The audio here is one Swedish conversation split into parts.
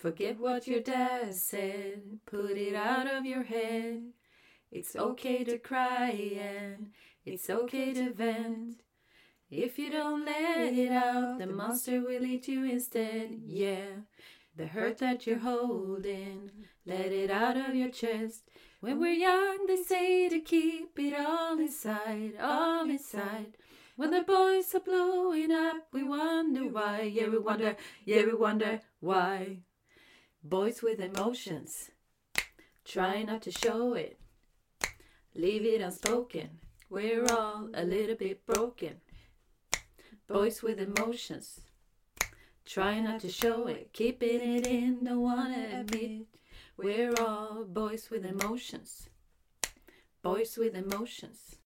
Forget what your dad said, put it out of your head. It's okay to cry and it's okay to vent. If you don't let it out, the monster will eat you instead. Yeah, the hurt that you're holding, let it out of your chest. When we're young, they say to keep it all inside, all inside. When the boys are blowing up, we wonder why. Yeah, we wonder, yeah, we wonder why. Boys with emotions, try not to show it. Leave it unspoken. We're all a little bit broken. Boys with emotions, try not to show it. Keeping it in, don't wanna admit. We're all boys with emotions. Boys with emotions.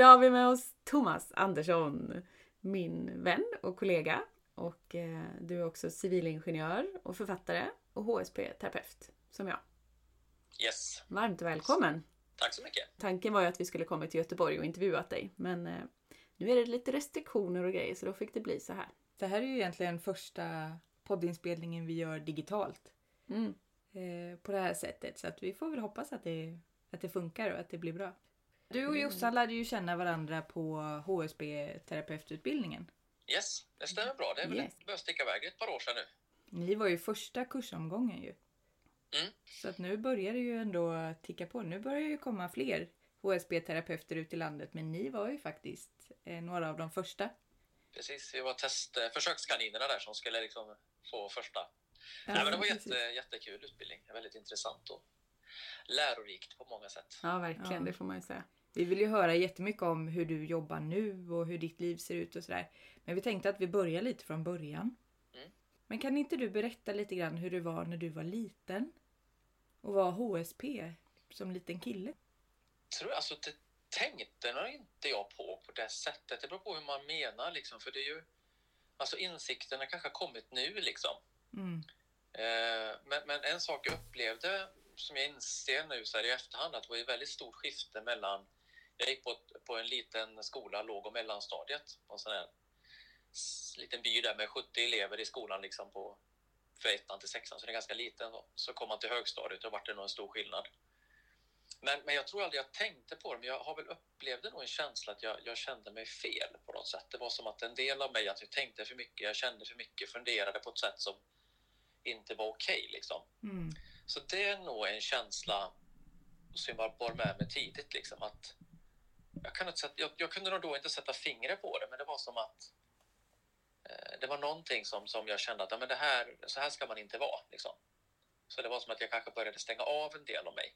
Idag har vi med oss Thomas Andersson, min vän och kollega. Och eh, du är också civilingenjör och författare och HSP-terapeut som jag. Yes, Varmt välkommen! tack så mycket. Tanken var ju att vi skulle komma till Göteborg och intervjuat dig, men eh, nu är det lite restriktioner och grejer så då fick det bli så här. Det här är ju egentligen första poddinspelningen vi gör digitalt Mm. eh, på det här sättet. Så att vi får väl hoppas att det, att det funkar och att det blir bra. Du och Jossan lärde ju känna varandra på HSB-terapeututbildningen. Yes, det stämmer bra. Det är väl Yes. börjat sticka iväg ett par år sedan nu. Ni var ju första kursomgången ju. Mm. Så att nu börjar det ju ändå ticka på. Nu börjar ju komma fler HSB-terapeuter ut i landet. Men ni var ju faktiskt eh, några av de första. Precis, vi var test, eh, försökskaninerna där som skulle liksom få första. Ja, Nej, men det var precis. jätte, jättekul utbildning. Väldigt intressant och lärorikt på många sätt. Ja, verkligen. Ja. Det får man ju säga. Vi vill ju höra jättemycket om hur du jobbar nu och hur ditt liv ser ut och sådär. Men vi tänkte att vi börjar lite från början. Mm. Men kan inte du berätta lite grann hur det var när du var liten? Och var HSP som liten kille? Tror jag, alltså, det tänkte nog inte jag på på det sättet. Det beror på hur man menar liksom. För det är ju, alltså insikterna kanske har kommit nu liksom. Mm. Eh, Men, men en sak jag upplevde som jag inser nu så här i efterhand att det var ett väldigt stort skifte mellan jag gick på, på en liten skola, låg och mellanstadiet, på en sån här liten by där med 70 elever i skolan liksom på för ettan till sexan, så det är ganska liten. Så, så kom man till högstadiet och vart det nog en stor skillnad. Men, men jag tror aldrig jag tänkte på det, men jag har väl upplevde nog en känsla att jag, jag kände mig fel på något sätt. Det var som att en del av mig, att jag tänkte för mycket, jag kände för mycket, funderade på ett sätt som inte var okej liksom. Mm. Så det är nog en känsla som jag bar med mig tidigt. Liksom, att jag, kan inte sätta, jag, jag kunde nog då inte sätta fingret på det, men det var som att eh, det var någonting som, som jag kände att ja, men det här, så här ska man inte vara. Liksom. Så det var som att jag kanske började stänga av en del av mig.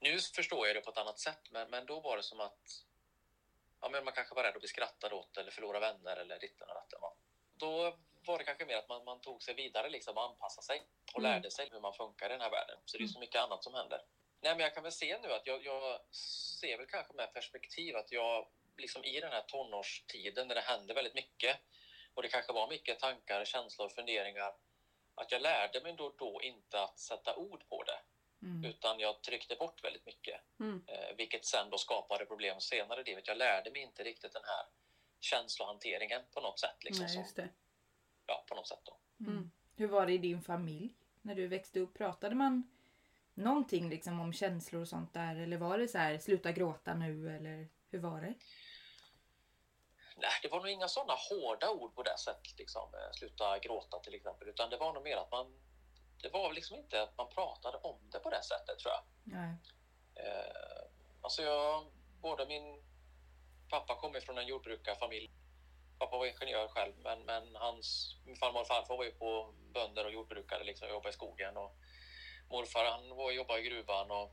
Nu förstår jag det på ett annat sätt, men, men då var det som att ja, men man kanske var rädd att bli skrattad åt eller förlora vänner eller ditten och datten. Då var det kanske mer att man, man tog sig vidare liksom, och anpassade sig och Mm. lärde sig hur man funkar i den här världen. Så det är så mycket annat som händer. Nej, men jag kan väl se nu att jag, jag ser väl kanske med perspektiv att jag liksom i den här tonårstiden när det händer väldigt mycket och det kanske var mycket tankar, känslor, funderingar att jag lärde mig då då inte att sätta ord på det Mm. utan jag tryckte bort väldigt mycket Mm. eh, vilket sen då skapade problem senare i livet. Jag lärde mig inte riktigt den här känslohanteringen på något sätt. Liksom, Nej, just det. ja, på något sätt då. Mm. Hur var det i din familj när du växte upp? Pratade man någonting liksom om känslor och sånt där? Eller var det så här, sluta gråta nu? Eller hur var det? Nej, det var nog inga sådana hårda ord på det sättet, liksom, eh, sluta gråta till exempel, utan det var nog mer att man, det var liksom inte att man pratade om det på det sättet tror jag. Nej. Eh, alltså jag, både min pappa kommer från en jordbrukarfamilj. Pappa var ingenjör själv, men, men hans min farmor och farfar var ju på bönder och jordbrukare, liksom, jobbade i skogen. Och morfar han var, jobbade i gruvan, och,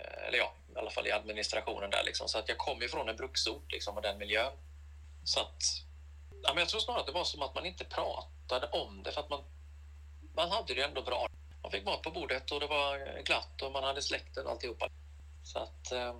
eh, eller ja, i alla fall i administrationen där. Liksom. Så att jag kom ifrån en bruksort liksom, och den miljön. Så att, ja, men jag tror snarare att det var som att man inte pratade om det, för att man, man hade det ändå bra. Man fick mat på bordet och det var glatt och man hade släkten och alltihopa. Så att, eh,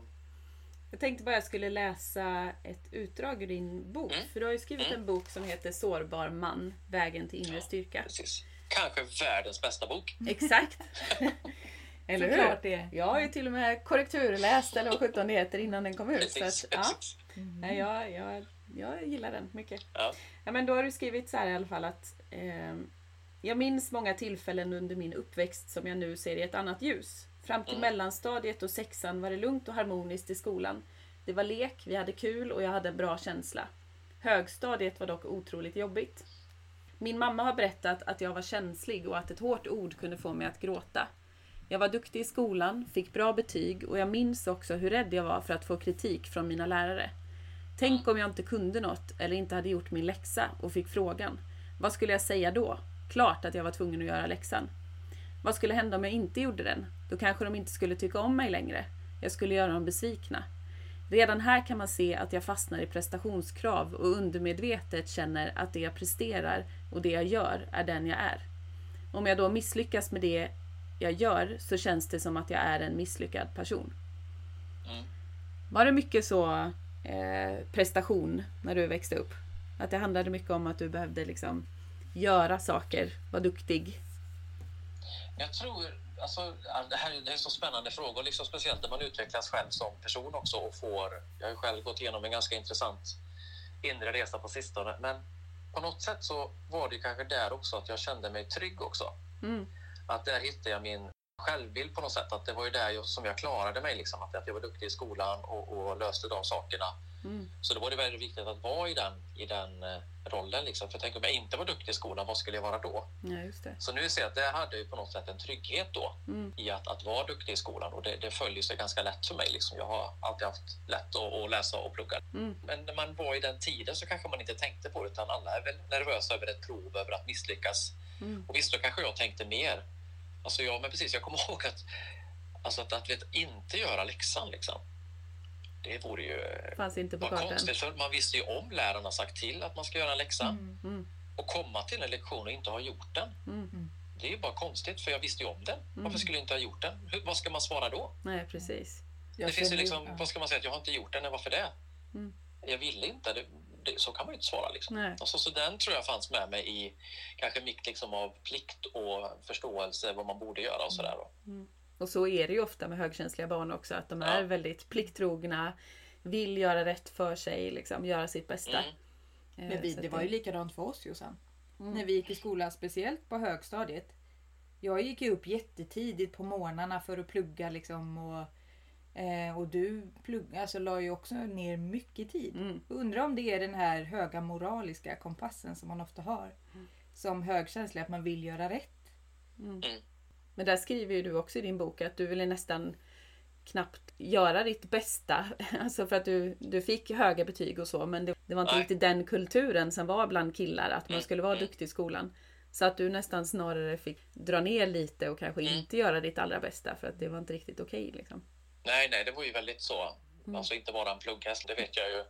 Jag tänkte bara jag skulle läsa ett utdrag ur din bok. Mm. För du har ju skrivit Mm. en bok som heter Sårbar man, vägen till inre Ja. styrka. precis. Kanske världens bästa bok. Exakt! Eller hur? Det. Jag har ju till och med korrekturläst eller vad sjutton det heter innan den kom ut. Så att, ja. Nej, jag, jag, jag gillar den mycket. Ja. Ja, men då har du skrivit så här i alla fall att eh, jag minns många tillfällen under min uppväxt som jag nu ser i ett annat ljus. Fram till Mm. mellanstadiet och sexan var det lugnt och harmoniskt i skolan. Det var lek, vi hade kul och jag hade en bra känsla. Högstadiet var dock otroligt jobbigt. Min mamma har berättat att jag var känslig och att ett hårt ord kunde få mig att gråta. Jag var duktig i skolan, fick bra betyg och jag minns också hur rädd jag var för att få kritik från mina lärare. Tänk om jag inte kunde något eller inte hade gjort min läxa och fick frågan. Vad skulle jag säga då? Klart att jag var tvungen att göra läxan. Vad skulle hända om jag inte gjorde den? Då kanske de inte skulle tycka om mig längre. Jag skulle göra dem besvikna. Redan här kan man se att jag fastnar i prestationskrav och undermedvetet känner att det jag presterar och det jag gör är den jag är. Om jag då misslyckas med det jag gör så känns det som att jag är en misslyckad person. Mm. Var det mycket så eh, prestation när du växte upp? Att det handlade mycket om att du behövde liksom göra saker, vara duktig? Jag tror, alltså, det här det är så spännande frågor, liksom speciellt när man utvecklas själv som person också och får, jag har ju själv gått igenom en ganska intressant inre resa på sistone, men på något sätt så var det kanske där också att jag kände mig trygg också. Mm, Att där hittade jag min självbild på något sätt, att det var ju där jag, som jag klarade mig, liksom, att jag var duktig i skolan och, och löste de sakerna. mm, Så då var det väldigt viktigt att vara i den, i den eh, rollen. Liksom. För tänk om jag inte var duktig i skolan, vad skulle jag vara då? ja, det. Så nu ser jag att där hade ju på något sätt en trygghet då Mm, i att, att vara duktig i skolan och det, det följer sig ganska lätt för mig. Liksom. Jag har alltid haft lätt att, att läsa och plugga. mm, Men när man var i den tiden så kanske man inte tänkte på det utan alla är väl nervösa över ett prov, över att misslyckas. mm, Och visst, då kanske jag tänkte mer. Alltså jag, men precis, jag kommer ihåg att, alltså att, att vet, inte göra läxan liksom. Det vore ju fanns inte på konstigt för man visste ju om lärarna sagt till att man ska göra en läxa Mm. Mm, och komma till en lektion och inte ha gjort den. mm, Det är ju bara konstigt för jag visste ju om den. Mm. Varför skulle jag inte ha gjort den? Hur, vad ska man svara då? nej, precis. Jag det finns ju liksom, vad ska man säga? Att jag har inte gjort den, varför det? Mm. Jag ville inte. Det, det, så kan man ju inte svara. Liksom. Nej. Alltså, så den tror jag fanns med mig i kanske mitt liksom, av plikt och förståelse vad man borde göra och sådär. Då. Och så är det ju ofta med högkänsliga barn också, att de Ja. är väldigt plikttrogna, vill göra rätt för sig, liksom, göra sitt bästa. Mm. Eh, Men vi, det var ju likadant för oss Jossan. Mm. När vi gick i skolan, speciellt på högstadiet. Jag gick ju upp jättetidigt på morgnarna för att plugga liksom och, eh, och du plugg, alltså, la ju också ner mycket tid. Mm. Undrar om det är den här höga moraliska kompassen som man ofta har. Som högkänslig, att man vill göra rätt. Men där skriver ju du också i din bok att du ville nästan knappt göra ditt bästa. Alltså för att du, du fick höga betyg och så men det, det var inte Nej. riktigt den kulturen som var bland killar att man Mm, skulle vara mm. duktig i skolan. Så att du nästan snarare fick dra ner lite och kanske Mm. inte göra ditt allra bästa för att det var inte riktigt okej. liksom. Nej, nej, det var ju väldigt så. Mm. Alltså inte vara en plugghäst, det vet jag ju.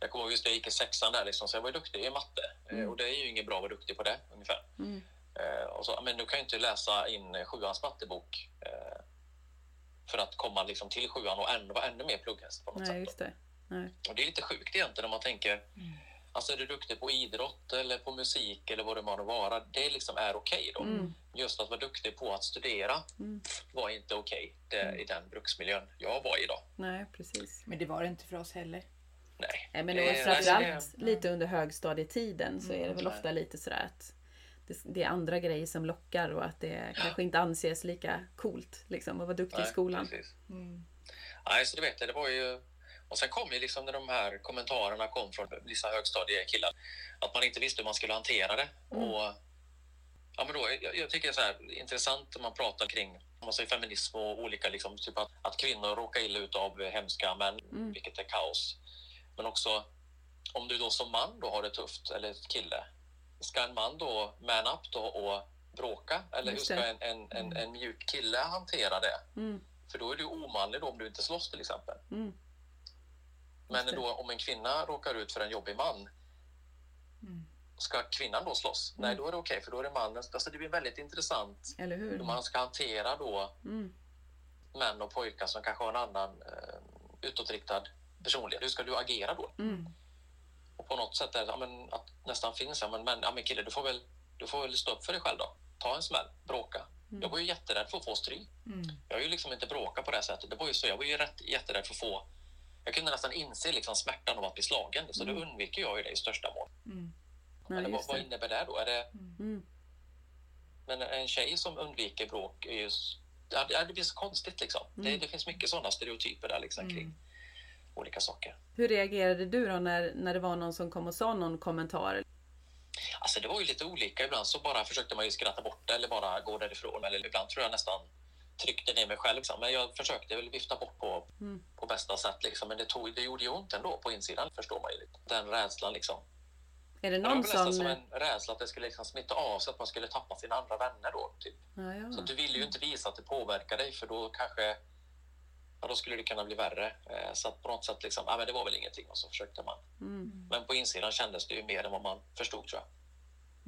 Jag kommer ihåg just jag gick i sexan där, liksom, så jag var ju duktig i matte. Eh, Mm. Och det är ju inget bra att vara duktig på det, ungefär. Mm. Eh, och så, men du kan ju inte läsa in sjuans mattebok eh, för att komma liksom, till sjuan och ändå vara ännu mer plugghäst på något Nej, sätt. just det. Nej. Och det är lite sjukt egentligen om man tänker, alltså är du duktig på idrott eller på musik eller vad det må vara, det liksom är okej då. Mm. Just att vara duktig på att studera Mm. var inte okej det- i den bruksmiljön jag var i då. Nej, precis. Men det var det inte för oss heller. Nej. Nej, men Det- framförallt det- lite under högstadietiden så är det väl Nej. ofta lite sådär att det, det är andra grejer som lockar och att det kanske inte anses lika coolt liksom, att vara duktig i Nej, skolan. Precis. Mm. Nej, så du vet, det var ju... Och sen kom ju liksom när de här kommentarerna kom från vissa högstadiekillar, att man inte visste hur man skulle hantera det. Mm. Och, ja, men då, jag, jag tycker det är så här, intressant om man pratar kring om man säger feminism och olika, liksom, typ att, att kvinnor råkar illa ut av hemska män, Mm. vilket är kaos. Men också om du då som man då har det tufft, eller kille, ska en man då man up då och bråka? Eller hur ska en, en, en, en mjuk kille hantera det? Mm. För då är du omanlig då om du inte slåss till exempel. Mm. Men då, om en kvinna råkar ut för en jobbig man, Mm. Ska kvinnan då slåss? Mm. Nej, då är det okej, för då är det mannen. Alltså det blir väldigt intressant Eller hur? hur man ska hantera då Mm. män och pojkar som kanske har en annan eh, utåtriktad personlighet. Hur ska du agera då? Mm. Och på något sätt är ja, men, att nästan finns ja, men, men, ja, men kille, du får, väl, du får väl stå upp för dig själv då. Ta en smäll, bråka. Mm. Jag var ju jätterädd för att få stryk. Mm. Jag har ju liksom inte bråkat på det sättet. Det var ju så, jag var ju rätt, jätterädd för att få... Jag kunde nästan inse liksom smärtan av att bli slagen, så Mm. då undviker jag ju det i största mån. Mm. Ja, Eller vad, vad det. innebär det då? Är det Mm. men en tjej som undviker bråk är ju... Ja, det, det blir så konstigt liksom. Det, Mm. det finns mycket sådana stereotyper där liksom kring Mm. olika saker. Hur reagerade du då när, när det var någon som kom och sa någon kommentar? Alltså det var ju lite olika. Ibland så bara försökte man ju skratta bort det eller bara gå därifrån. Eller ibland tror jag nästan tryckte ner mig själv. Liksom. Men jag försökte väl vifta bort på, Mm. på bästa sätt. Liksom. Men det, tog, det gjorde ju ont ändå på insidan, förstår man ju. Den rädslan liksom. Är det Det var någon nästan som... som en rädsla att det skulle liksom smitta av sig, att man skulle tappa sina andra vänner då. Typ. Ja, ja. Så du ville ju inte visa att det påverkar dig för då kanske ja, då skulle det kunna bli värre. Eh, Så att på något sätt liksom, ja men det var väl ingenting och så försökte man. Mm. Men på insidan kändes det ju mer än vad man förstod tror jag.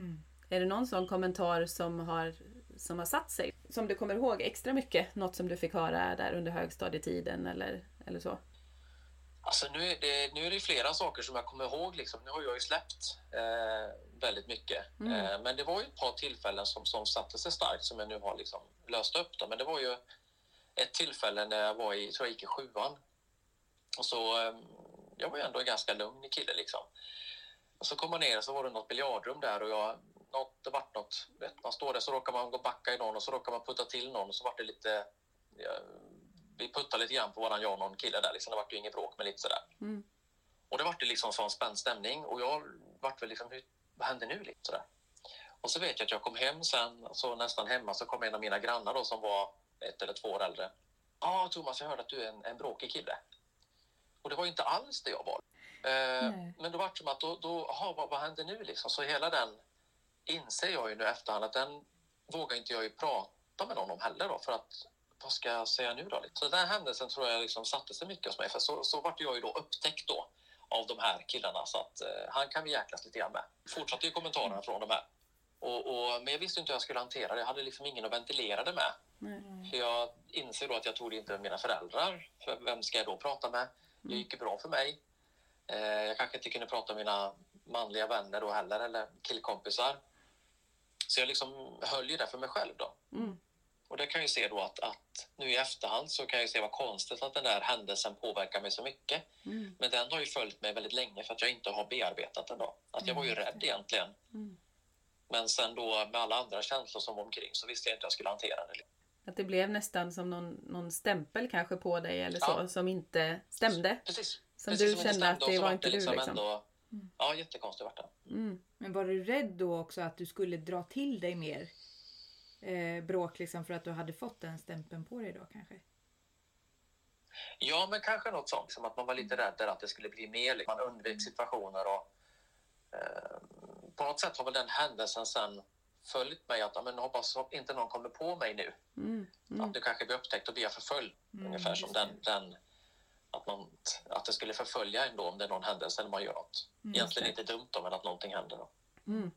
Mm. Är det någon sån kommentar som har, som har satt sig? Som du kommer ihåg extra mycket? Något som du fick höra där under högstadietiden eller, eller så? Alltså nu är, det, nu är det flera saker som jag kommer ihåg. Liksom. Nu har jag ju släppt eh, väldigt mycket. Mm. Eh, men det var ju ett par tillfällen som, som satte sig starkt som jag nu har liksom löst upp. Då. Men det var ju ett tillfälle när jag var i, tror jag gick i sjuan. Och så, eh, jag var ju ändå en ganska lugn kille liksom. Och så kom man ner och så var det något biljardrum där och jag, något, det vart något, man står där så råkar man gå backa i någon och så råkar man putta till någon och så vart det lite, vi puttade lite grann på varandra, jag och någon kille där liksom. Det vart ju inget bråk men lite sådär. Mm. Och det vart ju liksom sån spänd stämning och jag vart väl liksom, hur, vad händer nu? Liksom, sådär. Och så vet jag att jag kom hem sen, så nästan hemma så kom en av mina grannar då som var ett eller två år äldre. Ja, ah, Thomas, jag hörde att du är en, en bråkig kille. Och det var ju inte alls det jag var. Eh, men då vart det som att, då, då, aha, vad, vad händer nu liksom? Så hela den inser jag ju nu efterhand att den vågar inte jag ju prata med någon om heller då för att vad ska jag säga nu då? Så den här händelsen tror jag liksom satte sig mycket hos mig för så, så vart jag ju då upptäckt då av de här killarna så att eh, han kan vi jäklas lite grann med. Fortsatte ju kommentarerna från de här. Och, och, men jag visste inte hur jag skulle hantera det. Jag hade liksom ingen att ventilera det med. Nej. För jag inser då att jag tog det inte med mina föräldrar. För vem ska jag då prata med? Det gick ju bra för mig. Eh, jag kanske inte kunde prata med mina manliga vänner då heller, eller killkompisar. Så jag liksom höll ju det för mig själv då. Mm. Och det kan jag ju se då att, att nu i efterhand så kan jag ju se vad konstigt att den där händelsen påverkar mig så mycket. Mm. Men den har ju följt mig väldigt länge för att jag inte har bearbetat den då. Att jag var ju Mm, rädd egentligen. Mm. Men sen då med alla andra känslor som var omkring så visste jag inte hur jag skulle hantera det. Att det blev nästan som någon, någon stämpel kanske på dig eller så Ja. som inte stämde. Precis. Som Precis du som kände att det var inte du liksom. Ändå, ja, jättekonstigt vart det. Mm. Men var du rädd då också att du skulle dra till dig mer eh, bråk liksom för att du hade fått den stämpeln på dig då kanske? Ja, men kanske något sånt. Som att man var lite rädd att det skulle bli mer. liksom. Man undvek situationer och eh, på något sätt har väl den händelsen sen följt mig att men hoppas inte någon kommer på mig nu. Mm. Mm. Att nu kanske blir upptäckt och blir förföljd. Mm, Ungefär som den, den att, man, att det skulle förfölja ändå om det är någon händelse eller man gör något. Mm, Egentligen inte dumt då, men att någonting händer. Då. Mm.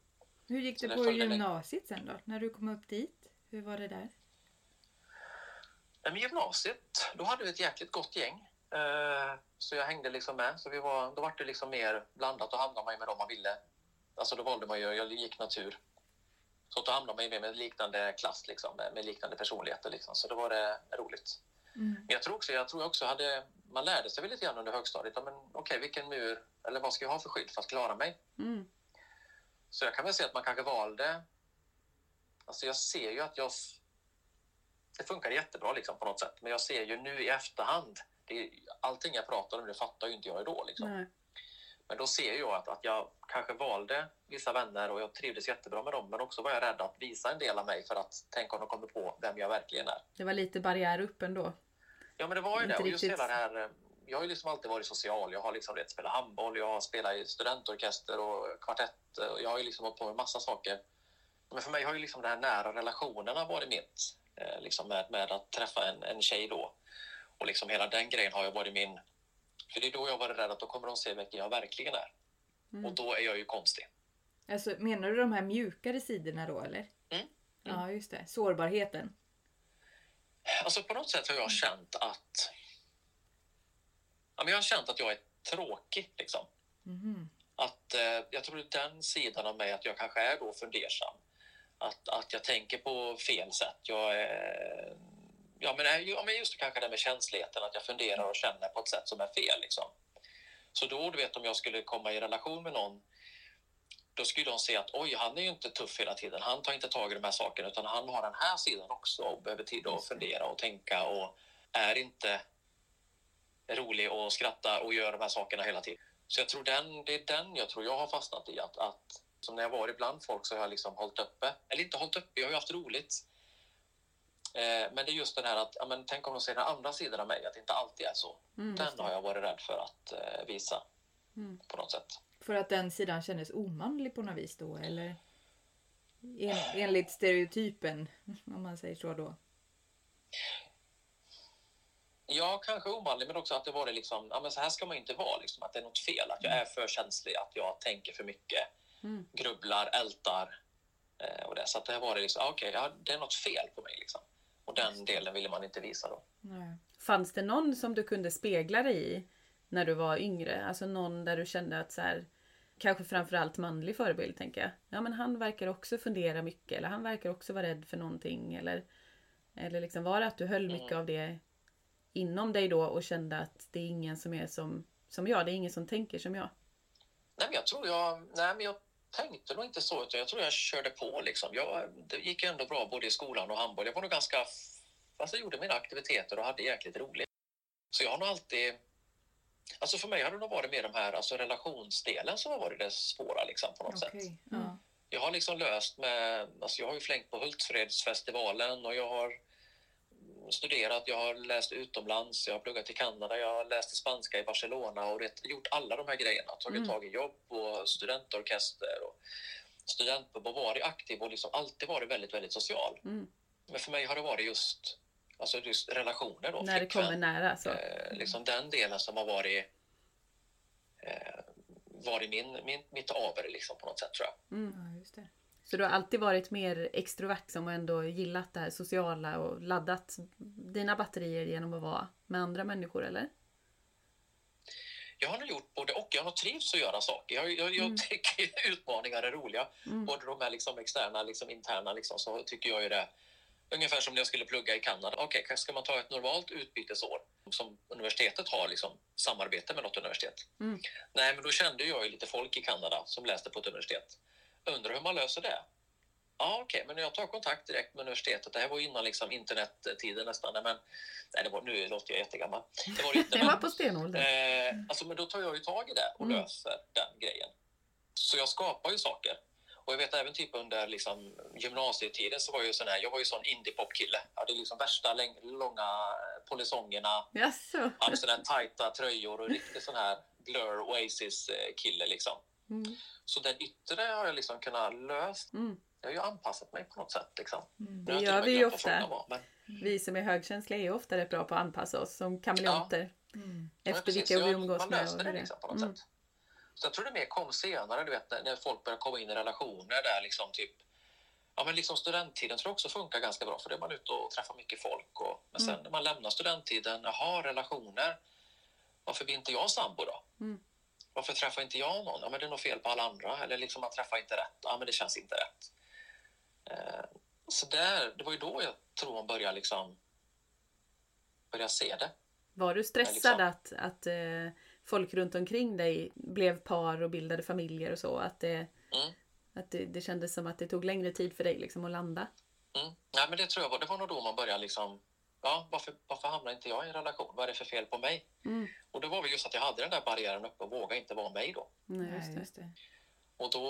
Hur gick det det på gymnasiet sen då? När du kom upp dit? Hur var det där? Med gymnasiet, då hade vi ett jäkligt gott gäng. Eh, Så jag hängde liksom med. Så vi var, då var det liksom mer blandat. Då hamnade man ju med dem man ville. Alltså då valde man ju, jag gick natur. Så då hamnade man ju med, med liknande klass, liksom, med, med liknande personligheter. Liksom. Så då var det roligt. Mm. Men jag tror också, jag tror också hade, man lärde sig väl lite grann under högstadiet. Men okej, vilken mur, eller vad ska jag ha för skydd för att klara mig? Mm. Så jag kan väl säga att man kanske valde... Alltså jag ser ju att jag... Det funkar jättebra liksom på något sätt. Men jag ser ju nu i efterhand. Det är, allting jag pratar om det fattar ju inte jag då. Liksom. Nej. Men då ser jag att, att jag kanske valde vissa vänner och jag trivdes jättebra med dem. Men också var jag rädd att visa en del av mig för att tänka om de kommer på vem jag verkligen är. Det var lite barriär upp ändå. Ja, men det var ju Inte det. Och just riktigt. hela här... eh, jag har ju liksom alltid varit social. Jag har liksom vet, spelat handboll, jag har spelat i studentorkester och kvartett. Och jag har ju liksom hållit på med massa saker. Men för mig har ju liksom de här nära relationerna varit mitt. Eh, liksom med, med att träffa en, en tjej då. Och liksom hela den grejen har ju varit min... För det är då jag varit rädd att då kommer de se vilken jag verkligen är. Mm. Och då är jag ju konstig. Alltså, menar du de här mjukare sidorna då eller? Mm. Ja, just det. Sårbarheten. Alltså på något sätt har jag känt att... Ja, men jag har känt att jag är tråkig liksom. Mhm. Att eh, jag tror den sidan av mig att jag kanske är då fundersam. Att, att jag tänker på fel sätt. Jag är, ja, men, ju- ja, men just kanske det med känsligheten, att jag funderar och känner på ett sätt som är fel. Liksom. Så då, du vet, om jag skulle komma i relation med någon, då skulle de se att oj, han är ju inte tuff hela tiden. Han tar inte tag i de här sakerna, utan han har den här sidan också och behöver tid att fundera och tänka och är inte rolig och skratta och gör de här sakerna hela tiden. Så jag tror den, det är den jag tror jag har fastnat i. Att, att som när jag varit bland folk så har jag liksom hållit uppe. Eller inte hållit uppe, jag har ju haft roligt. Eh, men det är just den här att, ja, men tänk om de ser den andra sidan av mig, att det inte alltid är så. Mm, Den har jag varit rädd för att eh, visa Mm. på något sätt. För att den sidan kändes omanlig på något vis då eller? En, enligt stereotypen om man säger så då. Ja, kanske omanlig, men också att det var det liksom, ja men så här ska man inte vara, liksom, att det är något fel, att jag är för känslig, att jag tänker för mycket, Mm. grubblar, ältar eh, och det. Så att det har varit liksom, ah, okej, ja, det är något fel på mig liksom. Och den delen ville man inte visa då. Nej. Fanns det någon som du kunde spegla dig i när du var yngre? Alltså någon där du kände att så här, kanske framförallt manlig förebild tänker jag. Ja men han verkar också fundera mycket eller han verkar också vara rädd för någonting eller eller liksom var det att du höll mycket Mm. av det inom dig då och kände att det är ingen som är som, som jag, det är ingen som tänker som jag. Nej, men jag tror jag, nej, men jag tänkte nog inte så, utan jag tror jag körde på liksom. Jag, det gick ändå bra både i skolan och handboll. Jag var nog ganska, alltså jag gjorde mina aktiviteter och hade jäkligt roligt. Så jag har nog alltid, alltså för mig har det nog varit mer de här, alltså relationsdelen som har varit det svåra liksom på något sätt. Okej. Mm. Ja. Jag har liksom löst med, alltså jag har ju flängt på Hultsfredsfestivalen och jag har studerat, jag har läst utomlands, jag har pluggat i Kanada, jag har läst spanska i Barcelona och rätt, gjort alla de här grejerna. Tagit Mm. tag i jobb och studentorkester och studentpub och varit aktiv och liksom alltid varit väldigt, väldigt social. Mm. Men för mig har det varit just, alltså just relationer då. När det flickvän. kommer nära så. Eh, liksom den delen som har varit, eh, varit min, min, mitt aver liksom på något sätt tror jag. Mm. ja. Så du har alltid varit mer extrovert som ändå gillat det här sociala och laddat dina batterier genom att vara med andra människor eller? Jag har nog gjort både och. Jag har trivts att göra saker. Jag, jag, jag Mm. tycker utmaningar är roliga. Mm. Både de här liksom externa, liksom interna, liksom, så tycker jag ju det. Ungefär som när jag skulle plugga i Kanada. Okej, kanske ska man ta ett normalt utbytesår som universitetet har liksom, samarbete med något universitet? Mm. Nej, men då kände jag ju lite folk i Kanada som läste på ett universitet. Undrar hur man löser det? Ja, okej, men jag tar kontakt direkt med universitetet. Det här var innan liksom, internettiden nästan. Men, nej, det var, nu låter jag jättegammal. Det var det inte. Det men- var på stenåldern. Eh, alltså, men då tar jag ju tag i det och Mm. löser den grejen. Så jag skapar ju saker. Och jag vet även typ under liksom, gymnasietiden så var jag ju sån här, jag var ju sån indie-pop-kille. Jag hade liksom värsta långa polisongerna, Jaså? hade såna här tajta tröjor och riktigt sån här Blur Oasis-kille liksom. Mm. Så den yttre har jag liksom kunnat lösa. Mm. Jag har ju anpassat mig på något sätt liksom. Mm. Det har gör vi ju ofta. var, men- Vi som är högkänsliga är ofta rätt bra på att anpassa oss som kameleonter. Mm. Ja, Efter precis. vilka vi umgås man med. löste och det det liksom på något Mm. sätt. Så jag tror det mer kom senare, du vet, när, folk börjar komma in i relationer där liksom typ Ja, men liksom studenttiden tror jag också funkar ganska bra för då är man ute och träffar mycket folk. Och, men sen Mm. när man lämnar studenttiden, jaha, relationer. Varför blir inte jag sambo då? Varför träffar inte jag någon? Ja, men det är nog fel på alla andra. Eller liksom man träffar inte rätt. Ja, men det känns inte rätt. Eh, så där, det var ju då jag tror man började liksom börja se det. Var du stressad liksom- att, att eh, folk runt omkring dig blev par och bildade familjer och så? Att, det, Mm. att det, det kändes som att det tog längre tid för dig liksom att landa? Mm. Nej, men det tror jag var, det var nog då man började liksom, ja, varför, varför hamnar inte jag i en relation? Vad är det för fel på mig? Mm. Och det var väl just att jag hade den där barriären uppe och vågade inte vara mig då. Nej, just det. just det. Och då,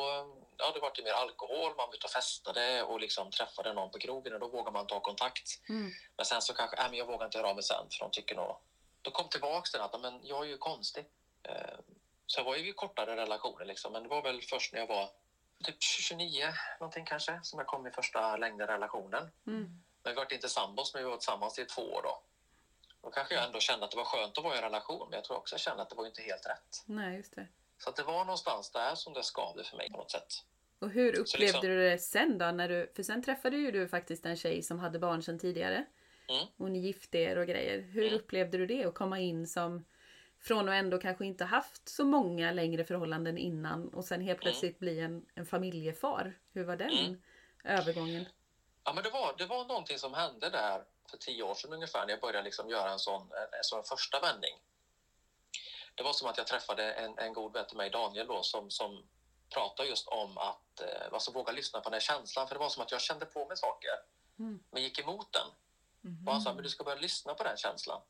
ja, det var det mer alkohol, man var ute och festade och liksom träffade någon på krogen och då vågar man ta kontakt. Mm. Men sen så kanske, nej men jag vågar inte höra av mig sen för de tycker nog, då kom tillbaks den att men jag är ju konstig. Eh, så jag var ju i kortare relationer liksom, men det var väl först när jag var typ 29 någonting kanske som jag kom i första längre relationen. Mm. Men vi var inte sambos, men vi var tillsammans i två år då. Då kanske jag ändå kände att det var skönt att vara i en relation, men jag tror också jag kände att det var inte helt rätt. Nej, just det. Så att det var någonstans där som det skavde för mig på något sätt. Och hur upplevde liksom- du det sen då? När du, för sen träffade ju du faktiskt en tjej som hade barn sedan tidigare. Mm. Och ni gifte er och grejer. Hur Mm. upplevde du det att komma in som från att ändå kanske inte haft så många längre förhållanden innan och sen helt plötsligt bli en, en familjefar. Hur var den Mm. övergången? Ja, men det var, det var någonting som hände där för tio år sedan ungefär när jag började liksom göra en sån, en, en sån första vändning. Det var som att jag träffade en, en god vän till mig, Daniel, då, som, som pratade just om att eh, alltså, våga lyssna på den här känslan. För det var som att jag kände på mig saker, Mm. men gick emot den. Mhm. Och han sa, men du ska börja lyssna på den känslan.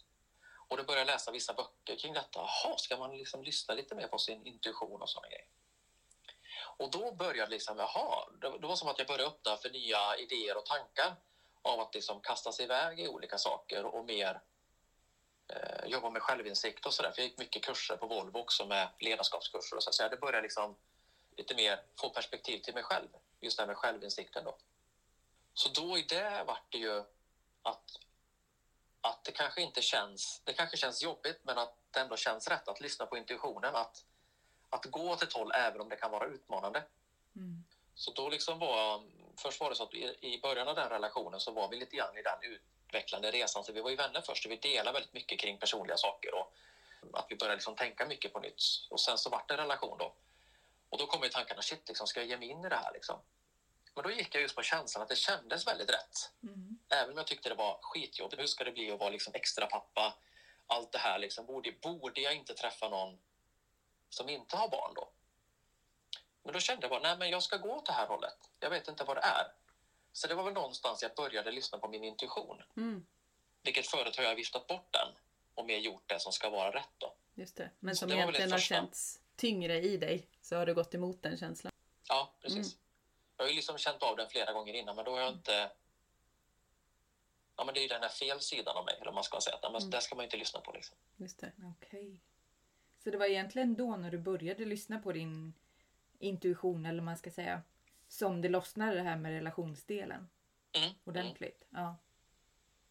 Och då började jag läsa vissa böcker kring detta. Jaha, ska man liksom lyssna lite mer på sin intuition och sådana grejer? Och då började liksom, jaha, det, var som att jag började öppna för nya idéer och tankar av att liksom kasta sig iväg i olika saker och mer eh, jobba med självinsikt och sådär. För jag gick mycket kurser på Volvo också med ledarskapskurser och så. Så jag hade börjat liksom lite mer få perspektiv till mig själv. Just det här med självinsikten då. Så då i det vart det ju att, att det kanske inte känns, det kanske känns jobbigt men att det ändå känns rätt att lyssna på intuitionen. Att, att gå åt ett håll även om det kan vara utmanande. Mm. Så då liksom var, först var det så att i, början av den relationen så var vi lite grann i den utvecklande resan. Så vi var ju vänner först och vi delade väldigt mycket kring personliga saker och att vi började liksom tänka mycket på nytt. Och sen så vart det en relation då. Och då kom ju tankarna, shit, liksom, ska jag ge mig in i det här liksom? Men då gick jag just på känslan att det kändes väldigt rätt. Mm. Även om jag tyckte det var skitjobbigt. Hur ska det bli att vara liksom extra pappa? Allt det här liksom. Borde, borde jag inte träffa någon som inte har barn då? Men då kände jag bara, nej men jag ska gå åt det här hållet. Jag vet inte vad det är. Så det var väl någonstans jag började lyssna på min intuition. Mm. Vilket förut har jag viftat bort den och mer gjort det som ska vara rätt då. Just det. Men som det egentligen har första. känts tyngre i dig så har du gått emot den känslan. Ja, precis. Mm. Jag har ju liksom känt av den flera gånger innan men då har jag inte... Ja men det är ju den här fel sidan av mig, eller man ska säga. Men Mm. Det ska man inte lyssna på liksom. Just det. Okej. Så det var egentligen då när du började lyssna på din intuition eller vad man ska säga. Som det lossnade det här med relationsdelen. Mm. Mm. Ordentligt. Ja.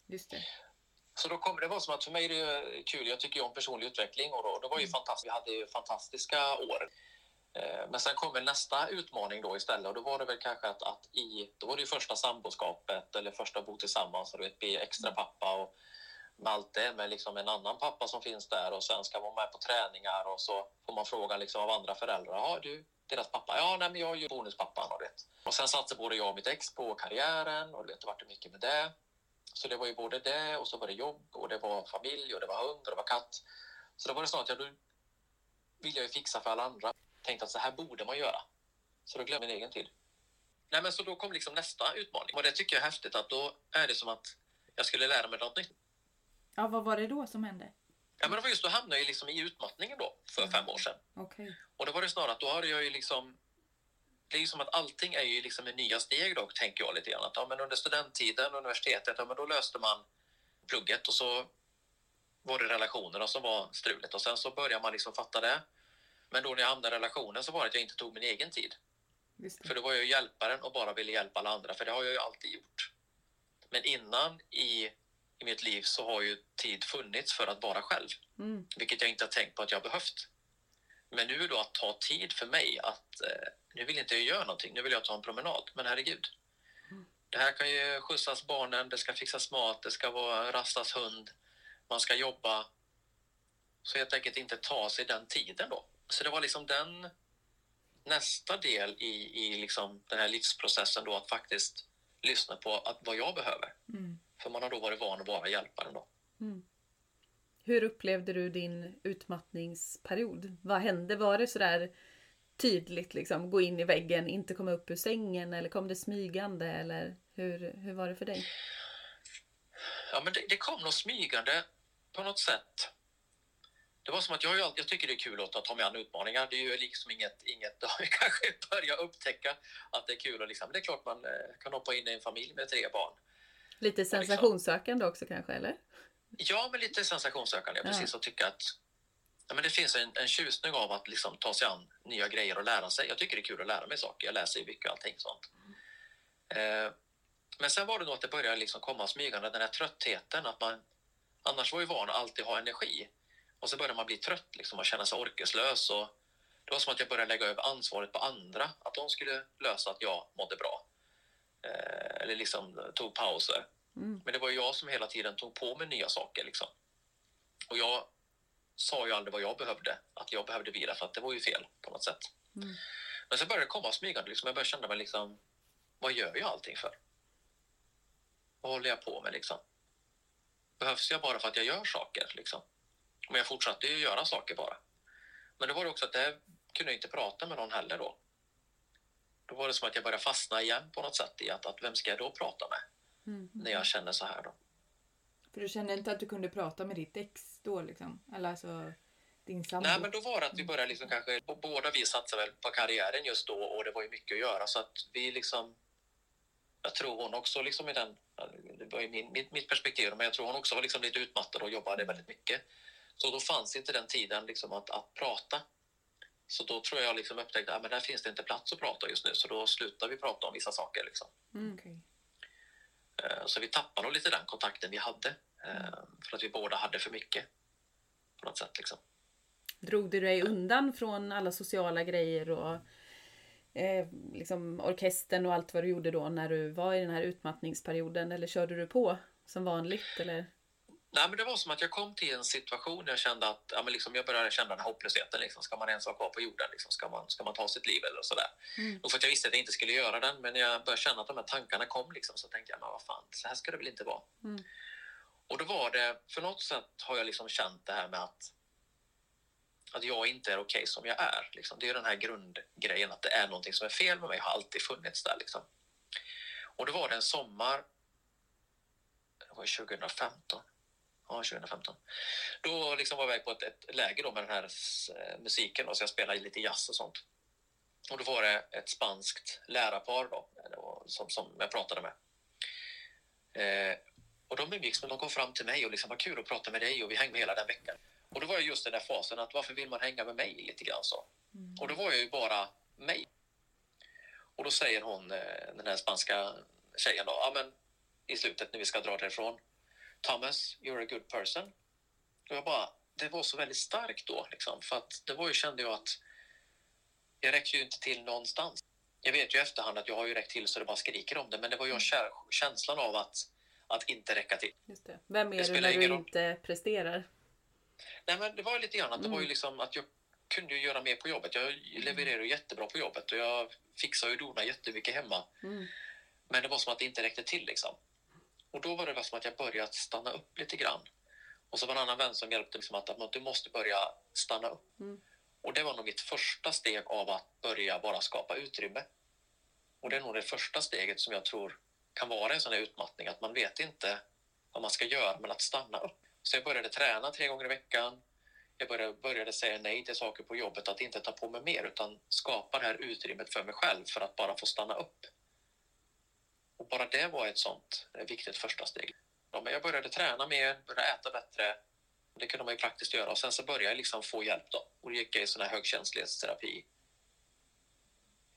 Just det. Så då kom, det var som att för mig är det kul, jag tycker ju om personlig utveckling och då, det var ju Mm. fantastiskt, vi hade ju fantastiska år. Eh, Men sen kom väl nästa utmaning då istället och då var det väl kanske att, att i, då var det ju första samboskapet eller första bo tillsammans och du vet, bli extra pappa och med allt det med liksom en annan pappa som finns där och sen ska vara med på träningar och så får man fråga liksom av andra föräldrar, ja du, deras pappa, ja nej men jag är ju bonuspappan och vet. Och sen satsade både jag och mitt ex på karriären och vet, det vart mycket med det. Så det var ju både det och så var det jobb och det var familj och det var hund och det var katt. Så då var det snart, ja då vill jag ju fixa för alla andra. Tänkte att så här borde man göra. Så då glömde jag min egen tid. Nej men så då kom liksom nästa utmaning. Och det tycker jag är häftigt att då är det som att jag skulle lära mig något nytt. Ja, vad var det då som hände? Ja men det var just då hamnade jag liksom i utmattningen då för fem år sedan. Okej. Och då var det snarare att då hade jag ju liksom det är ju som att allting är ju liksom i nya steg då, tänker jag lite grann. Att, ja, men under studenttiden, universitetet, ja, men då löste man plugget och så var det relationerna som var strulet och sen så började man liksom fatta det. Men då när jag hamnade i relationen så var det att jag inte tog min egen tid. För då var jag ju hjälparen och bara ville hjälpa alla andra, för det har jag ju alltid gjort. Men innan i, i mitt liv så har ju tid funnits för att vara själv Mm. vilket jag inte har tänkt på att jag behövt. Men nu då att ta tid för mig att eh, nu vill inte jag göra någonting, nu vill jag ta en promenad. Men herregud, det här kan ju skjutsas barnen, det ska fixas mat, det ska vara rastas hund, man ska jobba. Så helt enkelt inte ta sig den tiden då. Så det var liksom den nästa del i, i liksom den här livsprocessen då att faktiskt lyssna på att, vad jag behöver. Mm. För man har då varit van att vara hjälparen då. Mm. Hur upplevde du din utmattningsperiod? Vad hände? Var det sådär tydligt liksom? Gå in i väggen, inte komma upp ur sängen eller kom det smygande eller hur, hur var det för dig? Ja, men det, det kom något smygande på något sätt. Det var som att jag, jag tycker det är kul att ta mig an utmaningar. Det är ju liksom inget, inget jag kanske börjat upptäcka att det är kul. Och liksom, det är klart man eh, kan hoppa in i en familj med tre barn. Lite sensationssökande också kanske eller? Ja, men lite sensationssökande. Ja. Precis, och tycka att ja, men det finns en, en tjusning av att liksom ta sig an nya grejer och lära sig. Jag tycker det är kul att lära mig saker. Jag läser ju mycket och allting sånt. Eh, men sen var det nog att det började liksom komma smygande, den här tröttheten. Att man, annars var ju van att alltid ha energi. Och så började man bli trött liksom, och känna sig orkeslös. Och det var som att jag började lägga över ansvaret på andra. Att de skulle lösa att jag mådde bra. Eh, eller liksom tog pauser. Mm. Men det var jag som hela tiden tog på mig nya saker. Liksom. Och jag sa ju aldrig vad jag behövde, att jag behövde vila, för att det var ju fel på något sätt. Mm. Men sen började det komma smygande. Liksom. Jag började känna mig liksom, vad gör jag allting för? Vad håller jag på med liksom? Behövs jag bara för att jag gör saker? Liksom? Men jag fortsatte ju göra saker bara. Men det var det också att det kunde jag inte prata med någon heller då. Då var det som att jag började fastna igen på något sätt i att, att vem ska jag då prata med Mm. när jag känner så här då? För du kände inte att du kunde prata med ditt ex då liksom? Eller alltså din sambo? Nej, men då var det att vi började liksom kanske, b- båda vi satsade väl på karriären just då och det var ju mycket att göra så att vi liksom, jag tror hon också liksom i den, det var ju min, mitt, mitt perspektiv, men jag tror hon också var liksom lite utmattad och jobbade väldigt mycket. Så då fanns inte den tiden liksom att, att prata. Så då tror jag liksom upptäckte att ah, där finns det inte plats att prata just nu, så då slutar vi prata om vissa saker. Liksom. Mm. Okej. Eh, Så vi tappade nog lite den kontakten vi hade, eh, för att vi båda hade för mycket. På något sätt liksom. Drog du dig undan från alla sociala grejer och eh, liksom orkestern och allt vad du gjorde då när du var i den här utmattningsperioden? Eller körde du på som vanligt? Eller? Nej, men det var som att jag kom till en situation där jag kände att ja, men liksom, jag började känna den här hopplösheten. Liksom. Ska man ens vara kvar på jorden? Liksom? Ska, man, ska man ta sitt liv eller sådär? Mm. Och för att jag visste att jag inte skulle göra den, men jag började känna att de här tankarna kom liksom, så tänkte jag, men vad fan, så här ska det väl inte vara? Mm. Och då var det, för något sätt har jag liksom känt det här med att, att jag inte är okej som jag är. Liksom. Det är den här grundgrejen, att det är någonting som är fel med mig, har alltid funnits där. Liksom. Och då var det en sommar, det var 2015, Ja, 2015. Då liksom var jag iväg på ett, ett läger då med den här eh, musiken då, så jag spelade lite jazz och sånt. Och då var det ett spanskt lärarpar då, som, som jag pratade med. Eh, och de umgicks med, de kom fram till mig och liksom, vad kul att prata med dig och vi hängde hela den veckan. Och då var jag just den där fasen att varför vill man hänga med mig lite grann så. Och då var jag ju bara mig. Och då säger hon, eh, den här spanska tjejen då, ja men i slutet när vi ska dra därifrån. Thomas, you're a good person. Och jag bara, det var så väldigt starkt då liksom, för att det var ju, kände jag att jag räcker ju inte till någonstans. Jag vet ju i efterhand att jag har ju räckt till så det bara skriker om det, men det var ju kär, känslan av att, att inte räcka till. Just det. Vem Det är du spelar när du roll. inte presterar? Nej, men det var ju lite grann att det var ju Mm. liksom att jag kunde ju göra mer på jobbet. Jag levererade ju jättebra på jobbet och jag fixade och donade jättemycket hemma. Mm. Men det var som att det inte räckte till liksom. Och då var det som att jag började stanna upp lite grann. Och så var en annan vän som hjälpte liksom att, att du måste börja stanna upp. Mm. Och det var nog mitt första steg av att börja bara skapa utrymme. Och det är nog det första steget som jag tror kan vara en sån här utmattning, att man vet inte vad man ska göra, men att stanna upp. Så jag började träna tre gånger i veckan. Jag började, började säga nej till saker på jobbet, att inte ta på mig mer, utan skapa det här utrymmet för mig själv för att bara få stanna upp. Och bara det var ett sånt eh, viktigt första steg. Ja, men jag började träna mer, började äta bättre. Det kunde man ju praktiskt göra. Och sen så började jag liksom få hjälp då. Och gick jag i sån här högkänslighetsterapi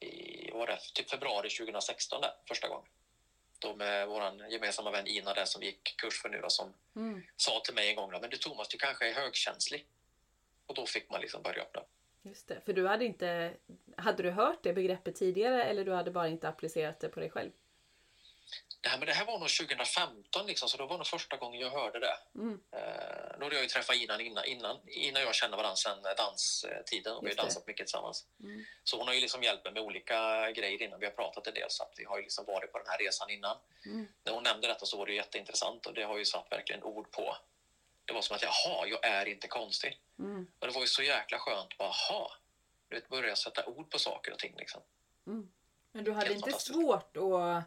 i var det, typ februari 2016 där, första gången. Då med vår gemensamma vän Ina där som gick kurs för nu då, som Mm. sa till mig en gång då, men du Thomas, du kanske är högkänslig. Och då fick man liksom börja öppna. Just det. För du hade inte... Hade du hört det begreppet tidigare eller du hade bara inte applicerat det på dig själv? Det här, men det här var nog 2015 liksom, så då var nog första gången jag hörde det. Mm. Eh, då hade jag ju träffat Ina innan, innan, innan jag kände varandra sen danstiden och vi har det. dansat mycket tillsammans. Mm. Så hon har ju liksom hjälpt mig med olika grejer innan vi har pratat en del så att vi har ju liksom varit på den här resan innan. Mm. När hon nämnde detta så var det jätteintressant och det har ju satt verkligen ord på. Det var som att jaha, jag är inte konstig. Mm. Och det var ju så jäkla skönt bara jaha, du vet börja sätta ord på saker och ting liksom. Mm. Men du hade Helt inte svårt att,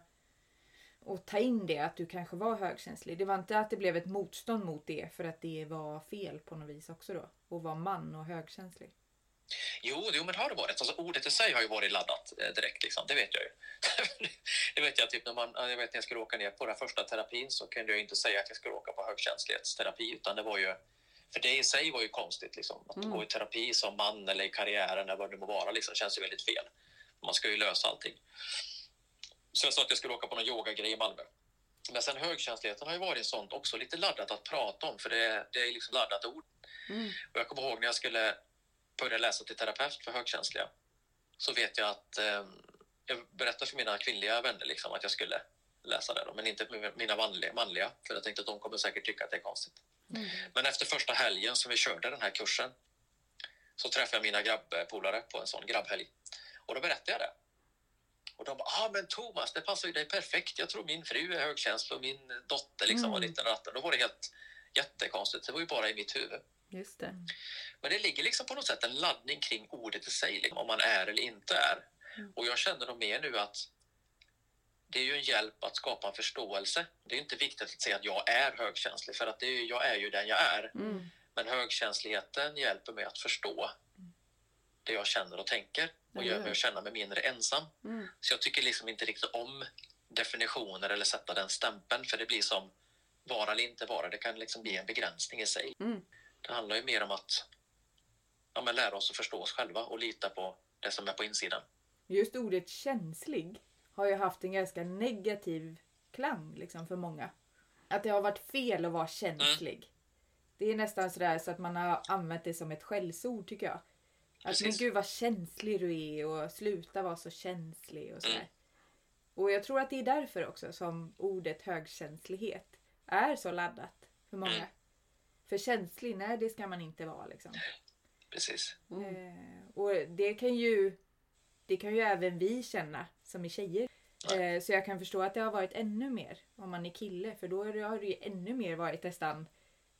att ta in det, att du kanske var högkänslig? Det var inte att det blev ett motstånd mot det för att det var fel på något vis också då? Att vara man och högkänslig? Jo, jo, men har det varit. Alltså, ordet i sig har ju varit laddat eh, direkt, liksom. det vet jag ju. det vet jag, typ när, man, jag vet när jag skulle åka ner på den första terapin så kunde jag inte säga att jag skulle åka på högkänslighetsterapi, utan det var ju för det i sig var ju konstigt. Liksom. Att Mm. gå i terapi som man eller i karriären eller vad det må vara liksom, känns ju väldigt fel. Man ska ju lösa allting. Så jag sa att jag skulle åka på någon yogagrej i Malmö. Men sen högkänsligheten har ju varit sånt också lite laddat att prata om för det, det är liksom laddat ord. Mm. Och jag kommer ihåg när jag skulle börja läsa till terapeut för högkänsliga så vet jag att eh, jag berättade för mina kvinnliga vänner liksom, att jag skulle läsa det, då, men inte mina manliga, manliga för jag tänkte att de kommer säkert tycka att det är konstigt. Mm. Men efter första helgen som vi körde den här kursen så träffade jag mina grabbpolare på en sån grabbhelg och då berättade jag det. Och de bara, ah men Thomas, det passar ju dig perfekt. Jag tror min fru är högkänslig och min dotter liksom var Mm. lite ratten. Då var det helt jättekonstigt. Det var ju bara i mitt huvud. Just det. Men det ligger liksom på något sätt en laddning kring ordet i sig, liksom, om man är eller inte är. Mm. Och jag känner nog mer nu att det är ju en hjälp att skapa en förståelse. Det är inte viktigt att säga att jag är högkänslig, för att det är, jag är ju den jag är. Mm. Men högkänsligheten hjälper mig att förstå det jag känner och tänker och gör mig att känna mig mindre ensam. Mm. Så jag tycker liksom inte riktigt om definitioner eller sätta den stämpeln, för det blir som vara eller inte vara. Det kan liksom bli en begränsning i sig. Mm. Det handlar ju mer om att ja, men lära oss att förstå oss själva och lita på det som är på insidan. Just ordet känslig har ju haft en ganska negativ klang liksom för många. Att det har varit fel att vara känslig. Det är nästan sådär så att man har använt det som ett skällsord tycker jag. Att Precis. men gud vad känslig du är och sluta vara så känslig och sådär. Mm. Och jag tror att det är därför också som ordet högkänslighet är så laddat för många. Mm. För känslig, nej det ska man inte vara liksom. Precis. Mm. Eh, och det kan ju det kan ju även vi känna som är tjejer. Eh, så jag kan förstå att det har varit ännu mer om man är kille. För då har det ju ännu mer varit nästan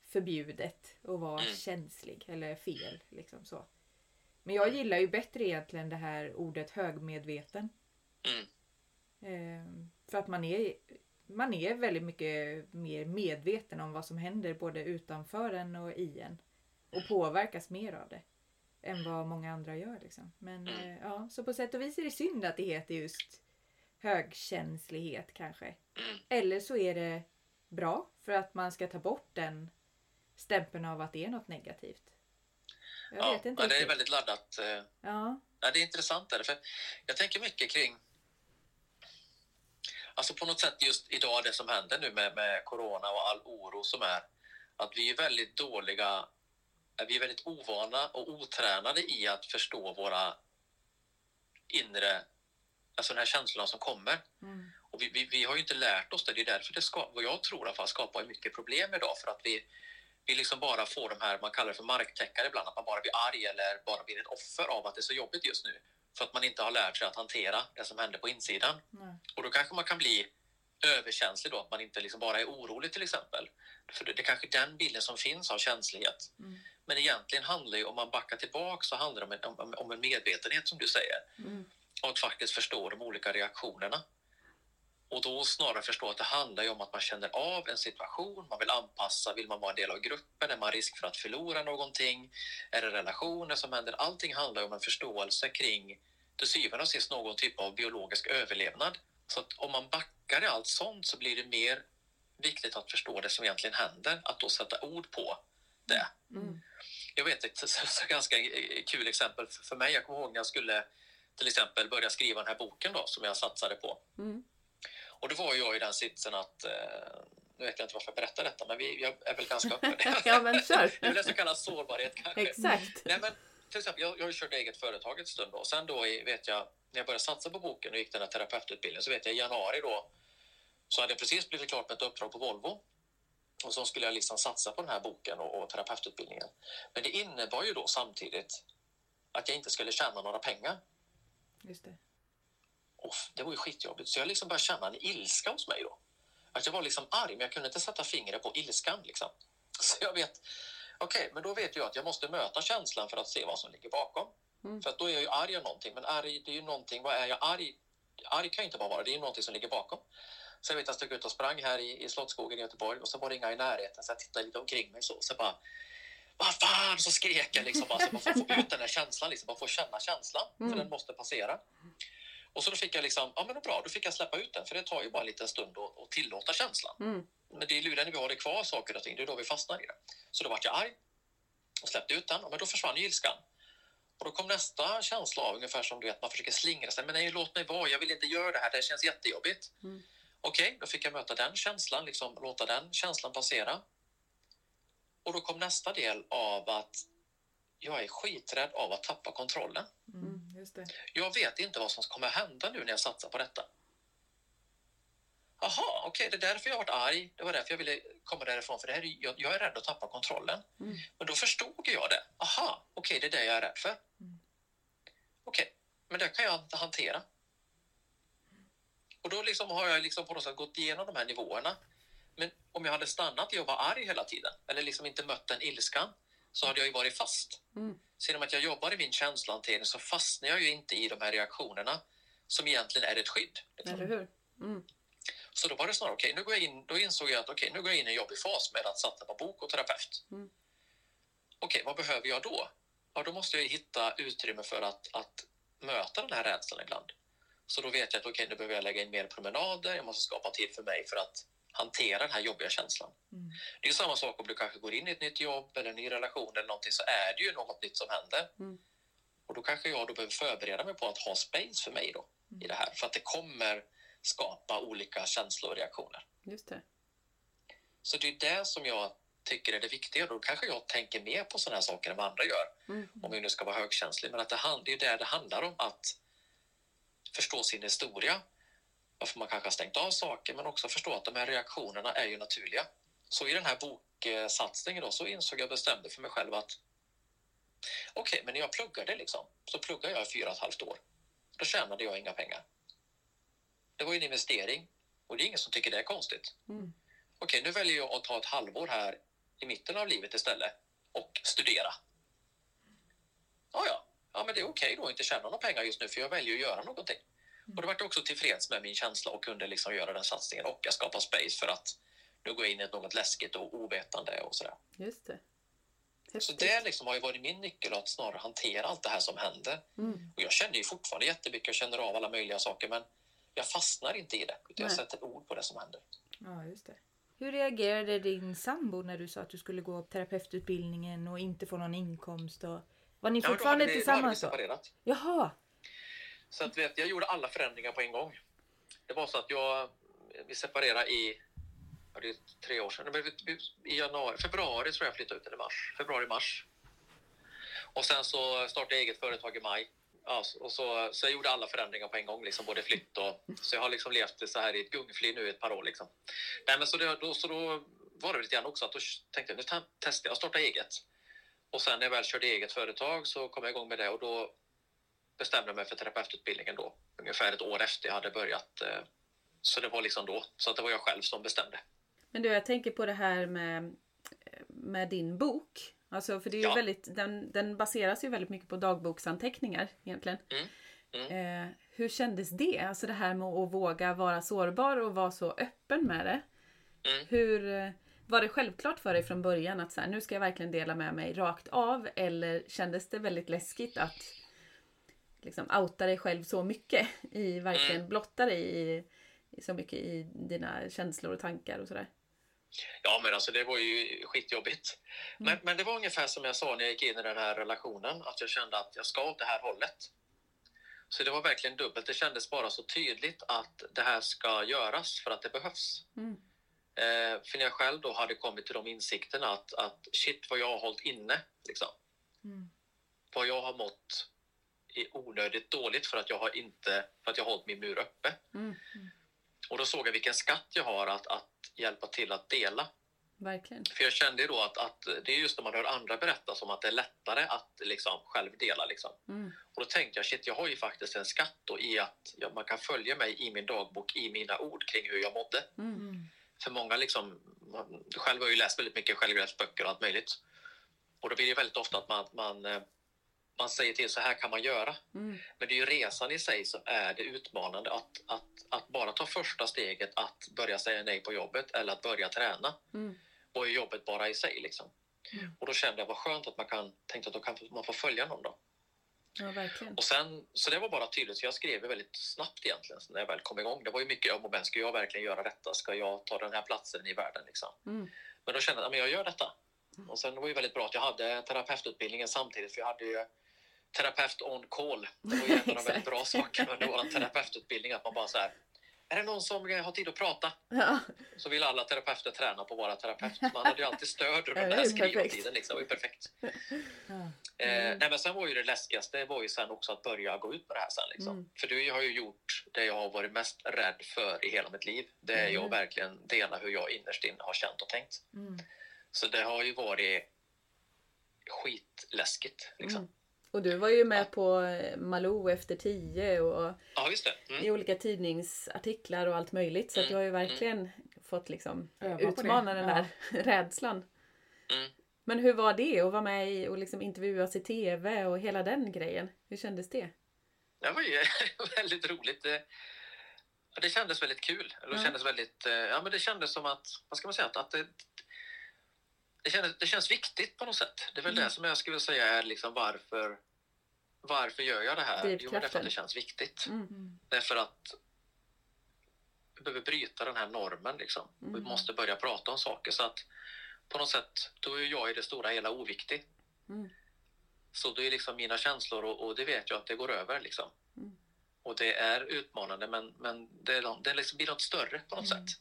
förbjudet att vara Mm. känslig eller fel. Liksom så. Men jag gillar ju bättre egentligen det här ordet högmedveten. Mm. Eh, för att man är, man är väldigt mycket mer medveten om vad som händer både utanför en och i en. Och påverkas mer av det. Än vad många andra gör. Liksom. Men Mm. eh, ja, så på sätt och vis är det synd att det heter just högkänslighet kanske. Mm. Eller så är det bra för att man ska ta bort den stämpeln av att det är något negativt. Jag Ja, vet inte men det är väldigt laddat. eh, Ja, Ja, det är intressant. Där, för jag tänker mycket kring... Alltså på något sätt just idag, det som händer nu med, med corona och all oro som är, att vi är väldigt dåliga, vi är väldigt ovana och otränade i att förstå våra inre, alltså den här känslan som kommer. mm. Och vi, vi, vi har ju inte lärt oss det. Det är därför det ska, vad jag tror i alla fall skapar mycket problem idag. För att vi, vi liksom bara får de här, man kallar det för marktäckare ibland, att man bara blir arg eller bara blir ett offer av att det är så jobbigt just nu. För att man inte har lärt sig att hantera det som händer på insidan. Nej. Och då kanske man kan bli överkänslig då, att man inte liksom bara är orolig till exempel. För det, det är kanske den bilden som finns av känslighet. Mm. Men egentligen handlar ju, om man backar tillbaka, så handlar det om en, om, om en medvetenhet som du säger. Mm. Och att faktiskt förstå de olika reaktionerna. Och då snarare förstå att det handlar om att man känner av en situation, man vill anpassa, vill man vara en del av gruppen, är man risk för att förlora någonting, är det relationer som händer? Allting handlar om en förståelse kring till syvende och sist någon typ av biologisk överlevnad. Så att om man backar i allt sånt så blir det mer viktigt att förstå det som egentligen händer, att då sätta ord på det. Mm. Jag vet ett ganska kul exempel för för mig. Jag kommer ihåg när jag skulle till exempel börja skriva den här boken då, som jag satsade på. Mm. Och då var jag i den sitsen att, eh, nu vet jag inte varför jag berättar detta, men vi, jag är väl ganska öppen. Ja, men kör. Det är det som kallas sårbarhet kanske. Exakt. Nej, men till exempel, jag, jag har kört eget företag ett stund då. och sen då i, vet jag, när jag började satsa på boken och gick den här terapeututbildningen så vet jag i januari då så hade jag precis blivit klart med ett uppdrag på Volvo. Och så skulle jag liksom satsa på den här boken och, och terapeututbildningen. Men det innebar ju då samtidigt att jag inte skulle tjäna några pengar. Just det. Det var ju skitjobbigt. Så jag liksom började känna en ilska hos mig då. Att jag var liksom arg, men jag kunde inte sätta fingret på ilskan. Liksom. Så jag vet, okej, men då vet jag att jag måste möta känslan för att se vad som ligger bakom. Mm. För att då är jag ju arg av någonting, men arg, det är ju någonting, vad är jag arg? Arg kan ju inte bara vara, det är ju någonting som ligger bakom. Så jag vet att jag stod ut och sprang här i, i Slottsskogen i Göteborg och så var det inga i närheten, så jag tittade lite omkring mig så, så bara vad fan, så skrek jag liksom bara, så man får få ut den här känslan, liksom, man får känna känslan, för Mm. den måste passera. Och så då fick jag liksom, ja men bra, då fick jag släppa ut den, för det tar ju bara en liten stund att, att tillåta känslan. Mm. Men det är luren när vi har det kvar, saker och ting, det är då vi fastnar i det. Så då vart jag arg och släppte ut den, men då försvann ju ilskan. Och då kom nästa känsla av, ungefär som du vet, man försöker slingra sig, men nej, låt mig vara, jag vill inte göra det här, det känns jättejobbigt. Mm. Okej, då fick jag möta den känslan, liksom låta den känslan passera. Och då kom nästa del av att jag är skiträdd av att tappa kontrollen. Mm, just det. Jag vet inte vad som kommer hända nu när jag satsar på detta. Jaha, okej, det är därför jag varit arg. Det var därför jag ville komma därifrån, för det här, är- jag, jag är rädd att tappa kontrollen. Mm. Men då förstod jag det. Aha, okej, det är det jag är rädd för. Mm. Okej, men det kan jag inte hantera. Och då liksom har jag liksom på något sätt gått igenom de här nivåerna. Men om jag hade stannat i att vara arg hela tiden, eller liksom inte mött den ilskan, så hade jag ju varit fast. Mm. Så genom att jag jobbar i min känslohantering så fastnar jag ju inte i de här reaktionerna som egentligen är ett skydd. liksom. Eller hur? Mm. Så då var det snarare, okej, nu går jag in, då insåg jag att okej, nu går jag in i en jobbig fas med att satsa på bok och terapeut. Mm. Okej, vad behöver jag då? Ja, då måste jag hitta utrymme för att, att möta den här rädslan ibland. Så då vet jag att okej, nu behöver jag lägga in mer promenader, jag måste skapa tid för mig för att hantera den här jobbiga känslan. Mm. Det är samma sak om du kanske går in i ett nytt jobb eller en ny relation eller någonting så är det ju något nytt som händer. Mm. Och då kanske jag då behöver förbereda mig på att ha space för mig då i det här för att det kommer skapa olika känslor och reaktioner. Just det. Så det är det som jag tycker är det viktiga. Då kanske jag tänker mer på sådana här saker än vad andra gör. Mm. Om jag nu ska vara högkänslig. Men att det, det är ju det det handlar om. Att förstå sin historia. Varför man kanske har stängt av saker. Men också förstå att de här reaktionerna är ju naturliga. Så i den här boksatsningen då så insåg jag bestämde för mig själv att okej, men när jag pluggade liksom så pluggade jag i fyra och ett halvt år. Då tjänade jag inga pengar. Det var ju en investering och det är ingen som tycker det är konstigt. Mm. Okej, nu väljer jag att ta ett halvår här i mitten av livet istället och studera. Ja, ja, ja men det är okej då att inte tjäna några pengar just nu för jag väljer att göra någonting. Och då vart jag också tillfreds med min känsla och kunde liksom göra den satsningen och jag skapade space för att nu gå in i något läskigt och ovetande och sådär. Just det. Så Häftigt. det liksom har ju varit min nyckel att snarare hantera allt det här som händer. Mm. Och jag känner ju fortfarande jättemycket och känner av alla möjliga saker men jag fastnar inte i det utan jag Nej. sätter ord på det som händer. Ja, just det. Hur reagerade din sambo när du sa att du skulle gå terapeututbildningen och inte få någon inkomst? Och... Var ni Ja, då fortfarande hade vi- då hade vi tillsammans separerat. Jaha! Så att, vet, jag gjorde alla förändringar på en gång. Det var så att jag, vi separerade i ja, det är tre år sedan. I januari, februari tror jag jag flyttade ut, eller mars. Februari, mars. Och sen så startade jag eget företag i maj. Ja, så- och så, så jag gjorde alla förändringar på en gång, liksom, både flytt och... Så jag har liksom levt så här i ett gungfly nu i ett par år. Liksom. Nej, men så, det, då, så då var det lite grann också att då tänkte jag nu testar jag att starta eget. Och sen när jag väl körde eget företag så kom jag igång med det och då bestämde mig för terapeututbildningen då. Ungefär ett år efter jag hade börjat. eh, Så det var liksom då. Så att det var jag själv som bestämde. Men du, jag tänker på det här med, med din bok. Alltså, för det är Ja. väldigt, den, den baseras ju väldigt mycket på dagboksanteckningar egentligen. Mm. Eh, hur kändes det? Alltså det här med att våga vara sårbar och vara så öppen med det. Mm. Hur, eh, var det självklart för dig från början att så här, nu ska jag verkligen dela med mig rakt av? Eller kändes det väldigt läskigt att liksom outa dig själv så mycket? I verkligen Mm. blotta dig i, i så mycket i dina känslor och tankar och sådär. Ja, men alltså det var ju skitjobbigt. Men, men det var ungefär som jag sa när jag gick in i den här relationen, att jag kände att jag ska åt det här hållet. Så det var verkligen dubbelt. Det kändes bara så tydligt att det här ska göras för att det behövs. Mm. Eh, för när jag själv då hade kommit till de insikterna att, att shit vad jag har hållit inne, liksom. Mm. Vad jag har mått är onödigt dåligt för att jag har inte, för att jag har hållit min mur uppe. Mm. Och då såg jag vilken skatt jag har att, att hjälpa till att dela. Verkligen. För jag kände ju då att, att det är just när man hör andra berätta som att det är lättare att liksom själv dela. Liksom. Mm. Och då tänkte jag, shit, jag har ju faktiskt en skatt då i att ja, man kan följa mig i min dagbok, i mina ord kring hur jag mådde. Mm. Mm. För många liksom, man, själv har ju läst väldigt mycket självhjälpsböcker och allt möjligt. Och då blir det väldigt ofta att man, man, eh, man säger till, så här kan man göra. Mm. Men det är ju resan i sig som är det utmanande. Att, att, att bara ta första steget att börja säga nej på jobbet eller att börja träna Mm. var ju jobbet bara i sig. Liksom. Och då kände jag vad skönt att man kan, tänkte att då kan man få följa någon då. Ja, verkligen. Och sen, så det var bara tydligt, så jag skrev väldigt snabbt egentligen när jag väl kom igång. Det var ju mycket om och men, ska jag verkligen göra detta? Ska jag ta den här platsen i världen liksom? Mm. Men då kände jag att jag gör detta. Och sen var det väldigt bra att jag hade terapeututbildningen samtidigt, för jag hade ju terapeut on call. Det var ju en av de väldigt bra sakerna under vår terapeututbildning, att man bara så här, är det någon som har tid att prata? Ja. Så vill alla terapeuter träna på att vara terapeut. Man hade ju alltid stöd under Ja, den här skrivtiden. Liksom. Det var ju perfekt. Ja. Eh, nej, men sen var ju det läskigaste var ju sen också att börja gå ut med det här sen. Liksom. Mm. För du har ju gjort det jag har varit mest rädd för i hela mitt liv. Det är Mm. att verkligen dela hur jag innerst inne har känt och tänkt. Mm. Så det har ju varit skitläskigt. Liksom. Mm. Och du var ju med på eh, Malou efter tio och Ja, just det. Mm. i olika tidningsartiklar och allt möjligt. Så att du har ju verkligen fått liksom utmana den Ja. där rädslan. Mm. Men hur var det att vara med i och liksom intervjuas i TV och hela den grejen? Hur kändes det? Det var ju väldigt roligt. Det, ja, kändes väldigt kul. Det Ja. kändes väldigt... eh, Ja, men det kändes som att... Vad ska man säga? Att, att det, det, kändes, det känns viktigt på något sätt. Det är väl Mm. det som jag skulle säga är liksom varför... Varför gör jag det här? Jo, därför att det känns viktigt. Mm. Mm. Därför att vi behöver bryta den här normen. Liksom. Vi Mm. måste börja prata om saker. Så att på något sätt, då är jag i det stora hela oviktig. Mm. Så det är liksom mina känslor och, och det vet jag att det går över. Liksom. Mm. Och det är utmanande men, men det, är, de- det liksom blir något större på något Mm. sätt.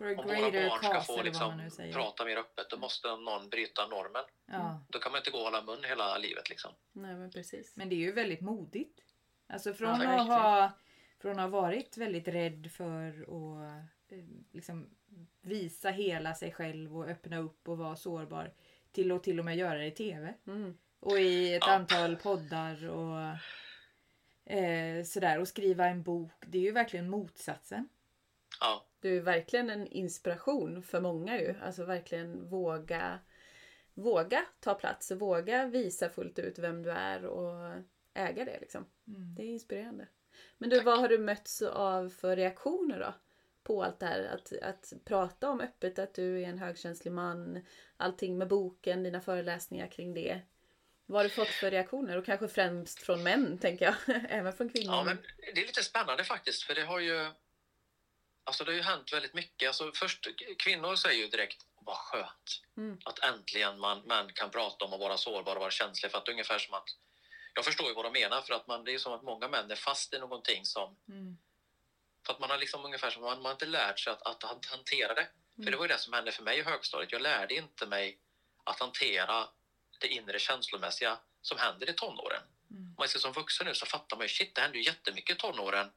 Om våra barn ska få liksom, prata mer öppet då måste någon bryta normen. Ja. Då kan man inte gå och hålla mun hela livet. Liksom. Nej men precis. Men det är ju väldigt modigt. Alltså från, Ja, att, ha, från att ha varit väldigt rädd för att eh, liksom visa hela sig själv och öppna upp och vara sårbar till att till och med göra det i TV. Mm. Och i ett Ja. antal poddar och eh, sådär. Och skriva en bok. Det är ju verkligen motsatsen. Ja, Du är verkligen en inspiration för många ju. Alltså verkligen våga Våga ta plats, våga visa fullt ut vem du är och äga det liksom. Mm. Det är inspirerande. Men du, vad har du mötts av för reaktioner då? På allt det här? Att, att prata om öppet att du är en högkänslig man. Allting med boken, dina föreläsningar kring det. Vad har du fått för reaktioner? Och kanske främst från män, tänker jag. Även från kvinnor. ja, men det är lite spännande faktiskt för det har ju Alltså det har ju hänt väldigt mycket. Alltså först, kvinnor säger ju direkt vad skönt Mm. att äntligen man, män kan prata om att vara sårbar och vara känslig. För att ungefär som att jag förstår ju vad de menar för att man, det är som att många män är fast i någonting som Mm. För att man har liksom ungefär som man, man har inte lärt sig att, att, han- hantera det. För det var ju det som hände för mig i högstadiet. Jag lärde inte mig att hantera det inre känslomässiga som händer i tonåren. Mm. Om man ser som vuxen nu så fattar man ju shit, det händer ju jättemycket i tonåren.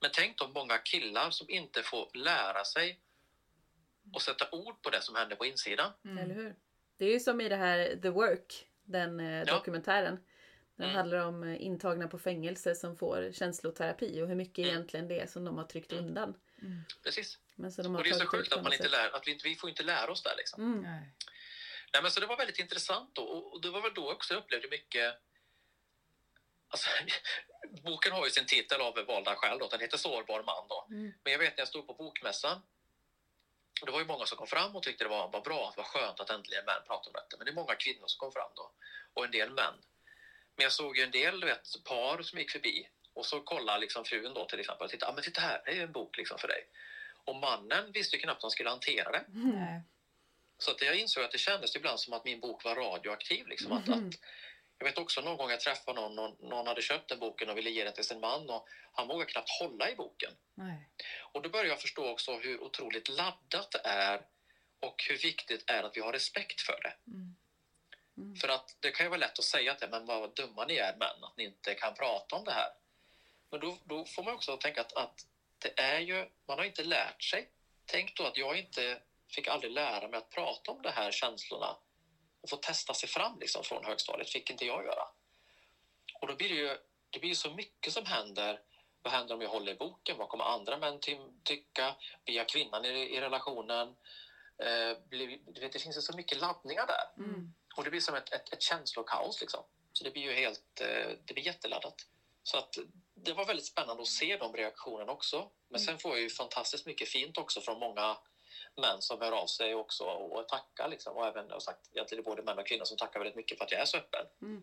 Men tänk då många killar som inte får lära sig och sätta ord på det som händer på insidan. Mm. Eller hur? Det är ju som i det här The Work, den eh, Ja. dokumentären. Den Mm. handlar om eh, intagna på fängelse som får känsloterapi och hur mycket Mm. egentligen det är som de har tryckt Mm. undan. Mm. Precis. Men så de har Och det är så sjukt att man inte lär, att vi, inte, vi får inte lära oss det liksom. Mm. Nej. Nej, men så det var väldigt intressant då. Och och det var väl då också jag upplevde mycket... Alltså, boken har ju sin titel av valda skäl. Då. Den heter Sårbar man. Då. Mm. Men jag vet när jag stod på bokmässan. och Det var ju många som kom fram och tyckte det var, var bra, att det var skönt att äntligen män pratar om detta. Men det är många kvinnor som kom fram då. Och en del män. Men jag såg ju en del du vet, par som gick förbi. Och så kollade liksom frun då till exempel. Och tittade, ah, men titta här, det är ju en bok liksom för dig. Och mannen visste ju knappt hur han skulle hantera det. Nej. Så att jag insåg att det kändes ibland som att min bok var radioaktiv. Liksom. Att, Mhm. att, jag vet också någon gång jag träffade någon, någon, någon hade köpt den boken och ville ge den till sin man och han vågade knappt hålla i boken. Nej. Och då började jag förstå också hur otroligt laddat det är och hur viktigt det är att vi har respekt för det. Mm. För att det kan ju vara lätt att säga till men vad dumma ni är män, att ni inte kan prata om det här. Men då, då får man också tänka att, att det är ju, man har inte lärt sig. Tänk då att jag inte fick aldrig lära mig att prata om de här känslorna och få testa sig fram liksom från högstadiet, fick inte jag göra. Och då blir det ju, det blir så mycket som händer. Vad händer om jag håller i boken? Vad kommer andra män ty tycka? Blir jag kvinnan i, i relationen? Eh, blir, vet, det finns ju så mycket laddningar där. Mm. Och det blir som ett, ett, ett känslokaos liksom. Så det blir ju helt, eh, det blir jätteladdat. Så att det var väldigt spännande att se de reaktionerna också. Men sen får jag ju fantastiskt mycket fint också från många män som hör av sig också och tackar liksom. Och även jag har sagt egentligen både män och kvinnor som tackar väldigt mycket för att jag är så öppen. Mm.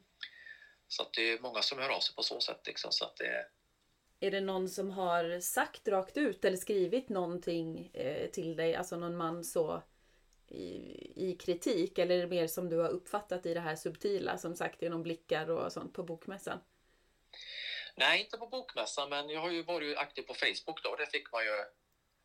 Så att det är många som hör av sig på så sätt liksom. Så att det, Är det någon som har sagt rakt ut eller skrivit någonting eh, till dig, alltså någon man så i, i kritik? Eller är det mer som du har uppfattat i det här subtila, som sagt genom blickar och sånt på bokmässan? Nej, inte på bokmässan, men jag har ju varit aktiv på Facebook då. Där fick man ju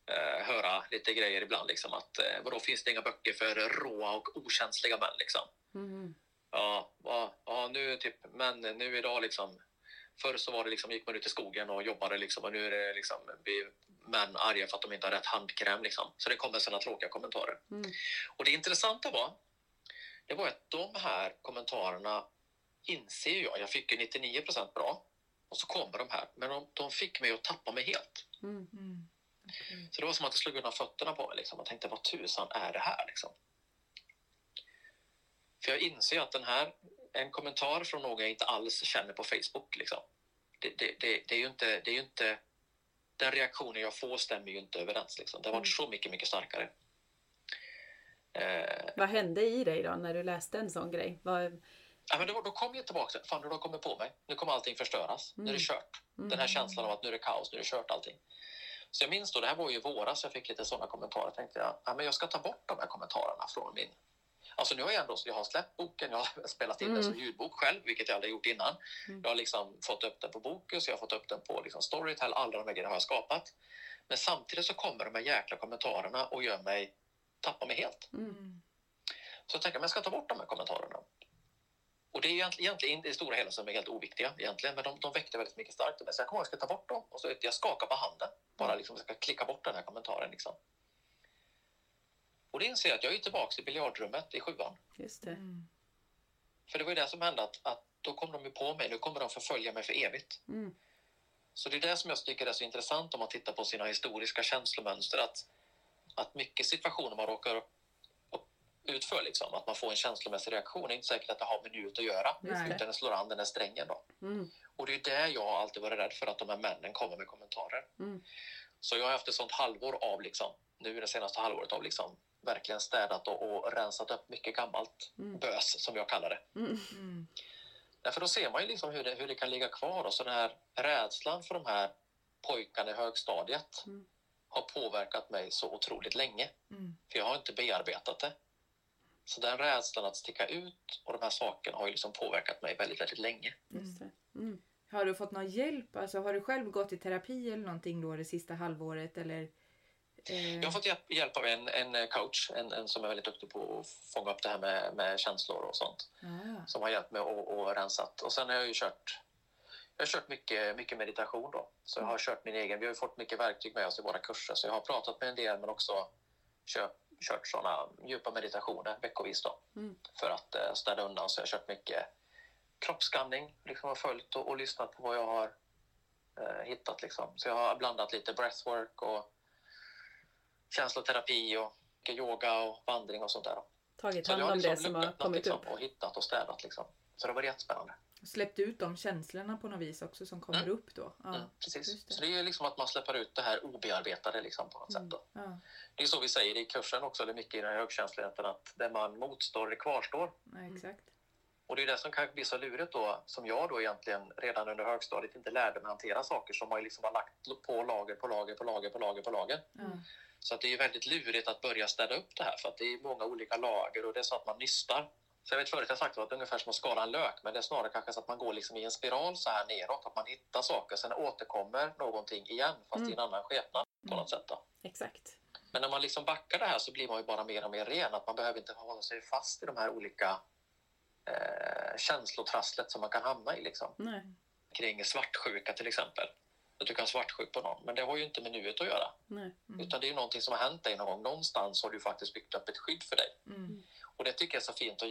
eh, höra lite grejer ibland. Liksom, att eh, vadå, finns det inga böcker för råa och okänsliga män? Liksom? Mm. Ja, ja, ja, nu typ, men nu idag liksom. Förr så var det liksom, gick man ut i skogen och jobbade liksom, och nu är det liksom, blir män arga för att de inte har rätt handkräm. Liksom. Så det kommer sådana tråkiga kommentarer. Mm. Och det intressanta var, det var att de här kommentarerna inser jag, jag fick ju 99% bra och så kommer de här, men de, de fick mig att tappa mig helt. Mm. Mm. Så det var som att det slog undan fötterna på mig liksom. och tänkte vad tusan är det här liksom? För jag inser att den här, en kommentar från någon jag inte alls känner på Facebook liksom. Det, det, det, det är ju inte, det är inte, den reaktionen jag får stämmer ju inte överens liksom. Det har varit så mycket, mycket starkare. Eh, Vad hände i dig då när du läste en sån grej? Vad... Ja, men då, då kom jag tillbaka. Fan, nu har de kommit på mig. Nu kommer allting förstöras. Nu är det kört. Den här känslan av att nu är det kaos, nu är det kört allting. Så jag minns då, det här var ju i våras, jag fick lite sådana kommentarer. tänkte jag, ja, men jag ska ta bort de här kommentarerna från min... Alltså nu har jag ändå, jag har släppt boken, jag har spelat in den som ljudbok själv, vilket jag aldrig gjort innan. Jag har liksom fått upp den på Bokus, jag har fått upp den på liksom Storytel, alla de här grejerna har jag skapat. Men samtidigt så kommer de här jäkla kommentarerna och gör mig, tappa mig helt. Mm. Så jag tänker att jag ska ta bort de här kommentarerna. Och det är egentligen, egentligen inte i det stora hela som är helt oviktiga egentligen, men de, de väckte väldigt mycket starkt mig. Så jag kommer ihåg att jag ska ta bort dem och så jag skakar på handen. Bara liksom, jag ska klicka bort den här kommentaren liksom. Och det inser jag att jag är tillbaka i biljardrummet i sjuan. Just det. Mm. För det var ju det som hände att, att då kom de ju på mig, nu kommer de förfölja mig för evigt. Mm. Så det är det som jag tycker är så intressant om man tittar på sina historiska känslomönster. Att, att mycket situationer man råkar upp ut för, liksom, att man får en känslomässig reaktion, är inte säkert att det har med nuet att göra. Nej. Utan det slår an den här strängen då. Mm. Och det är det jag har alltid varit rädd för, att de här männen kommer med kommentarer. Mm. Så jag har haft ett sånt halvår av, liksom, nu det senaste halvåret, av liksom, verkligen städat och, och rensat upp mycket gammalt Mm. bös, som jag kallar det. Mm. Mm. Därför då ser man ju liksom hur, det, hur det kan ligga kvar och så den här rädslan för de här pojkarna i högstadiet Mm. har påverkat mig så otroligt länge. Mm. För jag har inte bearbetat det. Så den rädslan att sticka ut och de här sakerna har ju liksom påverkat mig väldigt, väldigt länge. Just det. Mm. Har du fått någon hjälp? Alltså, har du själv gått i terapi eller någonting då det sista halvåret? Eller, eh, Jag har fått hjälp, hjälp av en, en coach, en, en som är väldigt duktig på att fånga upp det här med, med känslor och sånt. ah, Som har hjälpt mig att, rensat. Och sen har jag ju kört jag har kört mycket, mycket meditation då. Så jag har kört min egen. Vi har ju fått mycket verktyg med oss i våra kurser. Så jag har pratat med en del men också kört, kört sådana djupa meditationer veckovis då. Mm. För att eh, städa undan. Så jag har kört mycket kroppsskanning. Liksom har följt och, och lyssnat på vad jag har eh, hittat. Liksom. Så jag har blandat lite breathwork och känsloterapi och yoga och vandring och sånt där. Då. Tagit hand om det liksom som har kommit liksom, upp. och hittat och städat. Liksom. Så det var jättespännande. Släppt ut de känslorna på något vis också som kommer Mm. upp då? Ja. Mm, precis. det. Så det är liksom att man släpper ut det här obearbetade liksom, på något Mm. sätt. Då. Ja, Det är så vi säger i kursen också, eller mycket i den här högkänsligheten, att det man motstår, det kvarstår. ja, exakt. Och det är det som kan bli så lurigt då, som jag då egentligen redan under högstadiet inte lärde mig hantera saker som man liksom har lagt på lager på lager på lager på lager på lager. Så att det är väldigt lurigt att börja städa upp det här för att det är många olika lager och det är så att man nystar. Så jag vet förut jag sagt att det är ungefär som att skala en lök men det är snarare kanske så att man går liksom i en spiral så här neråt, att man hittar saker sen återkommer någonting igen fast i en annan skepnad på något sätt. Då. Exakt. Men när man liksom backar det här så blir man ju bara mer och mer ren. Att man behöver inte hålla sig fast i de här olika eh, känslotrasslet som man kan hamna i. Liksom. Nej. Kring svartsjuka till exempel. Att du kan svartsjuk på någon. Men det har ju inte med nuet att göra. Nej. Utan det är ju någonting som har hänt dig någon gång. Någonstans har du faktiskt byggt upp ett skydd för dig. Mm. Och det tycker jag är så fint. Och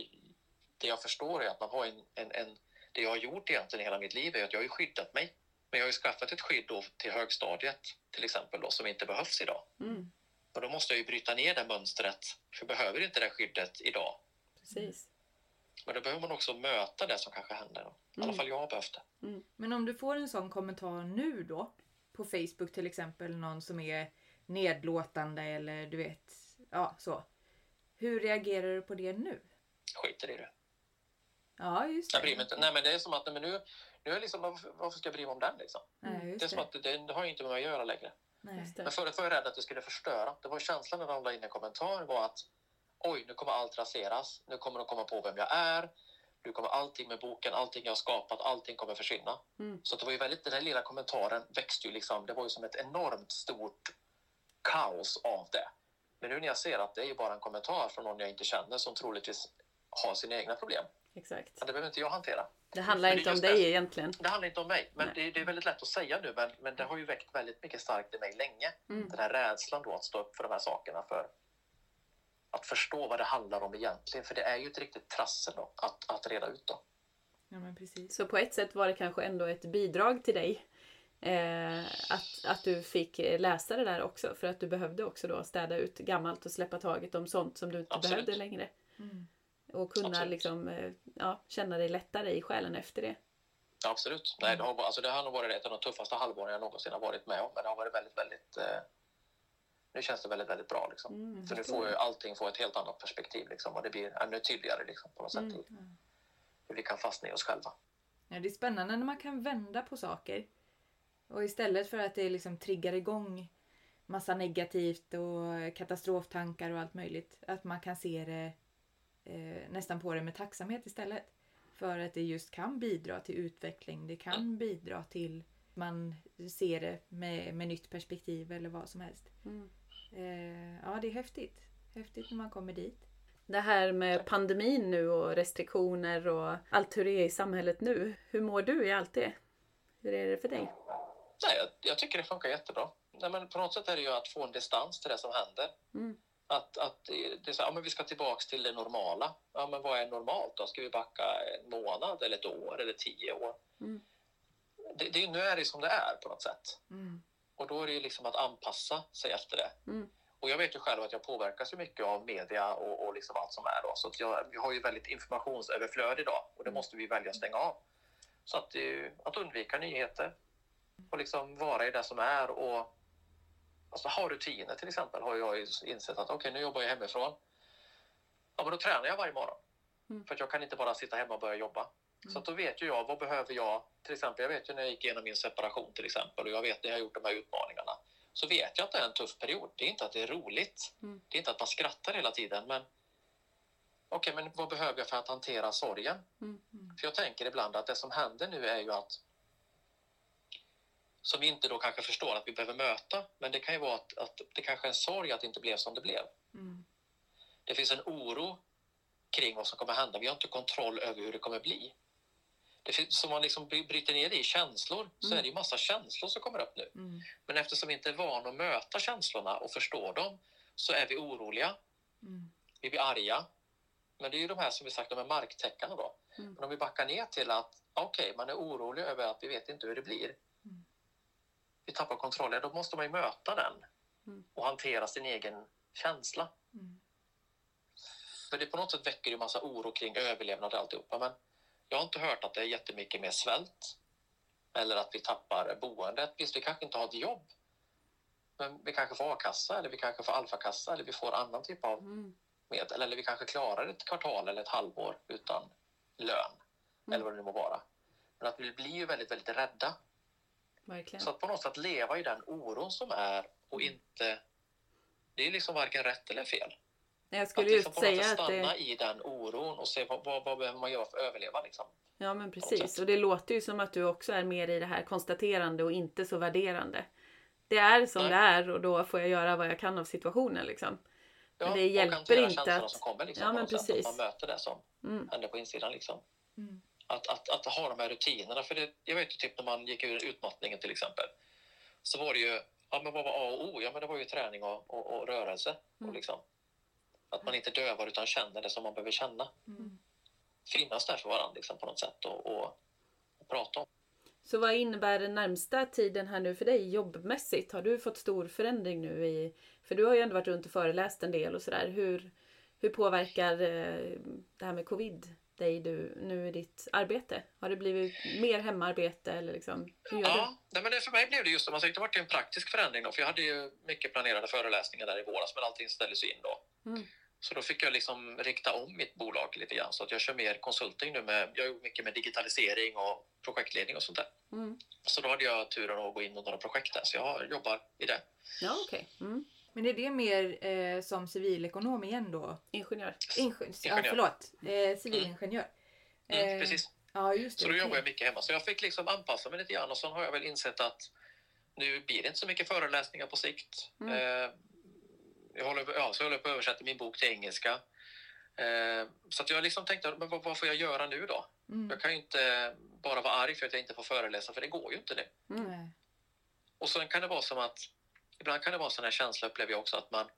det jag förstår är att man har en, en, en... Det jag har gjort egentligen hela mitt liv är att jag har skyddat mig. Men jag har ju skaffat ett skydd då till högstadiet till exempel då, som inte behövs idag. Mm. Och då måste jag ju bryta ner det mönstret. För jag behöver inte det skyddet idag. Precis. Men då behöver man också möta det som kanske händer. Då. I alla Mm. fall jag har behövt det. Men om du får en sån kommentar nu då, på Facebook till exempel, någon som är nedlåtande eller du vet ja, så. Hur reagerar du på det nu? Skiter i det. Ja, just Jag det. bryr mig inte. Nej, men det är som att men nu, nu är liksom, varför, ska jag bry mig om den liksom? Nej, Det är som det. att det, det har inte med mig att göra längre. Nej. Men förut var jag rädd att det skulle förstöra. Det var känslan när de la in en kommentar var att oj, nu kommer allt raseras. Nu kommer de komma på vem jag är. Nu kommer allting med boken, allting jag har skapat, allting kommer försvinna. Mm. Så det var ju väldigt, den här lilla kommentaren växte ju liksom, det var ju som ett enormt stort kaos av det. Men nu när jag ser att det är ju bara en kommentar från någon jag inte känner som troligtvis har sina egna problem. Exakt. Men det behöver inte jag hantera. Det handlar det inte om dig det. egentligen. Det handlar inte om mig, men det, det är väldigt lätt att säga nu. Men, men det har ju väckt väldigt mycket starkt i mig länge. Mm. Den här rädslan då att stå upp för de här sakerna. För att förstå vad det handlar om egentligen. För det är ju ett riktigt trassel då, att, att reda ut. Då. Ja, men precis. Så på ett sätt var det kanske ändå ett bidrag till dig. Eh, att, att du fick läsa det där också. För att du behövde också då städa ut gammalt och släppa taget om sånt som du inte Absolut. behövde längre. Mm. Och kunna Absolut. liksom, eh, ja, känna dig lättare i själen efter det. Absolut. Nej, det, har, alltså det har nog varit ett av de tuffaste halvåren jag någonsin har varit med om. Men det har varit väldigt, väldigt... Eh, nu känns det väldigt, väldigt bra. Liksom. Mm, För nu får ju allting få ett helt annat perspektiv. Liksom, och det blir ännu tydligare liksom, på något sätt. Mm. Hur vi kan fastna i oss själva. Ja, det är spännande när man kan vända på saker. Och istället för att det liksom triggar igång massa negativt och katastroftankar och allt möjligt. Att man kan se det eh, nästan på det med tacksamhet istället. För att det just kan bidra till utveckling. Det kan bidra till man ser det med, med nytt perspektiv eller vad som helst. Mm. Eh, ja, det är häftigt. Häftigt när man kommer dit. Det här med pandemin nu och restriktioner och allt hur det är i samhället nu. Hur mår du i allt det? Hur är det för dig? Nej, jag, jag tycker det funkar jättebra. Nej, men på något sätt är det ju att få en distans till det som händer. Mm. Att, att det är så, ja, men vi ska tillbaks till det normala. Ja, men vad är normalt då? Ska vi backa en månad eller ett år eller tio år? Mm. Det, det, nu är det som det är på något sätt. Mm. Och då är det ju liksom att anpassa sig efter det. Mm. Och jag vet ju själv att jag påverkas ju mycket av media och, och liksom allt som är då. Så att jag, vi har ju väldigt informationsöverflöd idag och det måste vi välja att stänga av. Så att, att undvika nyheter och liksom vara i det som är och alltså, ha rutiner till exempel har jag insett att okej, nu jobbar jag hemifrån. Ja, men då tränar jag varje morgon. Mm. För jag kan inte bara sitta hemma och börja jobba. Så att då vet ju jag, vad behöver jag? Till exempel, jag vet ju när jag gick igenom min separation till exempel och jag vet när jag har gjort de här utmaningarna. Så vet jag att det är en tuff period. Det är inte att det är roligt. Mm. Det är inte att man skrattar hela tiden, men okej, men vad behöver jag för att hantera sorgen? Mm. För jag tänker ibland att det som händer nu är ju att som vi inte då kanske förstår att vi behöver möta, men det kan ju vara att, att det kanske är en sorg att det inte blev som det blev. Mm. Det finns en oro kring vad som kommer hända. Vi har inte kontroll över hur det kommer bli. Det finns, som man liksom bry- bryter ner det i känslor så Mm. är det ju massa känslor som kommer upp nu. Mm. Men eftersom vi inte är vana att möta känslorna och förstå dem så är vi oroliga, Mm. vi blir arga. Men det är ju de här som vi sagt, de här marktäckarna då. Mm. Men om vi backar ner till att okej, man är orolig över att vi vet inte hur det blir. Vi tappar kontrollen, då måste man ju möta den Mm. och hantera sin egen känsla. Mm. För det på något sätt väcker ju massa oro kring överlevnad och alltihopa. Men jag har inte hört att det är jättemycket mer svält. Eller att vi tappar boendet. Visst, vi kanske inte har ett jobb. Men vi kanske får a-kassa eller vi kanske får alfakassa eller vi får annan typ av Mm. medel. Eller vi kanske klarar ett kvartal eller ett halvår utan lön. Mm. Eller vad det nu må vara. Men att vi blir ju väldigt, väldigt rädda. Verkligen. Så att på något sätt leva i den oron som är och inte... Det är liksom varken rätt eller fel. Jag Att skulle liksom just säga sätt att stanna det... i den oron och se vad, vad, vad behöver man göra för att överleva. Liksom. Ja men precis. sätt. Och det låter ju som att du också är mer i det här konstaterande och inte så värderande. Det är som Nej. det är och då får jag göra vad jag kan av situationen liksom. Ja, Men det hjälper inte att- Som kommer, liksom, Ja, men sätt. precis. Att man möter det som Mm. händer på insidan. Liksom. Mm. Att, att, att ha de här rutinerna. För det, jag vet ju typ när man gick ur utmattningen till exempel. Så var det ju, ja men vad var A och O? Ja men det var ju träning och, och, och rörelse. Mm. Och liksom, att man inte dövar utan känner det som man behöver känna. Mm. Finnas där för varandra liksom, på något sätt och, och, och prata om. Så vad innebär den närmsta tiden här nu för dig jobbmässigt? Har du fått stor förändring nu i... För du har ju ändå varit runt och föreläst en del och sådär. Hur, hur påverkar eh, det här med covid dig du, nu i ditt arbete? Har det blivit mer hemarbete eller liksom, hur gör Ja, nej, men det, för mig blev det just alltså, det varit en praktisk förändring då, för jag hade ju mycket planerade föreläsningar där i våras, men allting ställdes in då. Mm. Så då fick jag liksom rikta om mitt bolag lite grann så att jag kör mer konsulting nu med, jag jobbar mycket med digitalisering och projektledning och sånt där. du? Mm. Så då hade jag turen att gå in i några projekt där, så jag jobbar i det. Ja, okej. Mm. Men är det mer eh, som civilekonom igen då? Ingenjör. Inge- ja, Ingenjör. förlåt. Eh, civilingenjör. Mm, Eh, precis. Ja, just det. Så då jobbar jag mycket hemma. Så jag fick liksom anpassa mig lite grann och sen har jag väl insett att nu blir det inte så mycket föreläsningar på sikt. Mm. Eh, jag håller, ja, så jag håller på att översätta min bok till engelska. Eh, så att jag liksom tänkte, men vad, vad får jag göra nu då? Mm. Jag kan ju inte bara vara arg för att jag inte får föreläsa, för det går ju inte nu. Mm. Och sen kan det vara som att, ibland kan det vara en sån här känsla, upplever jag också, att man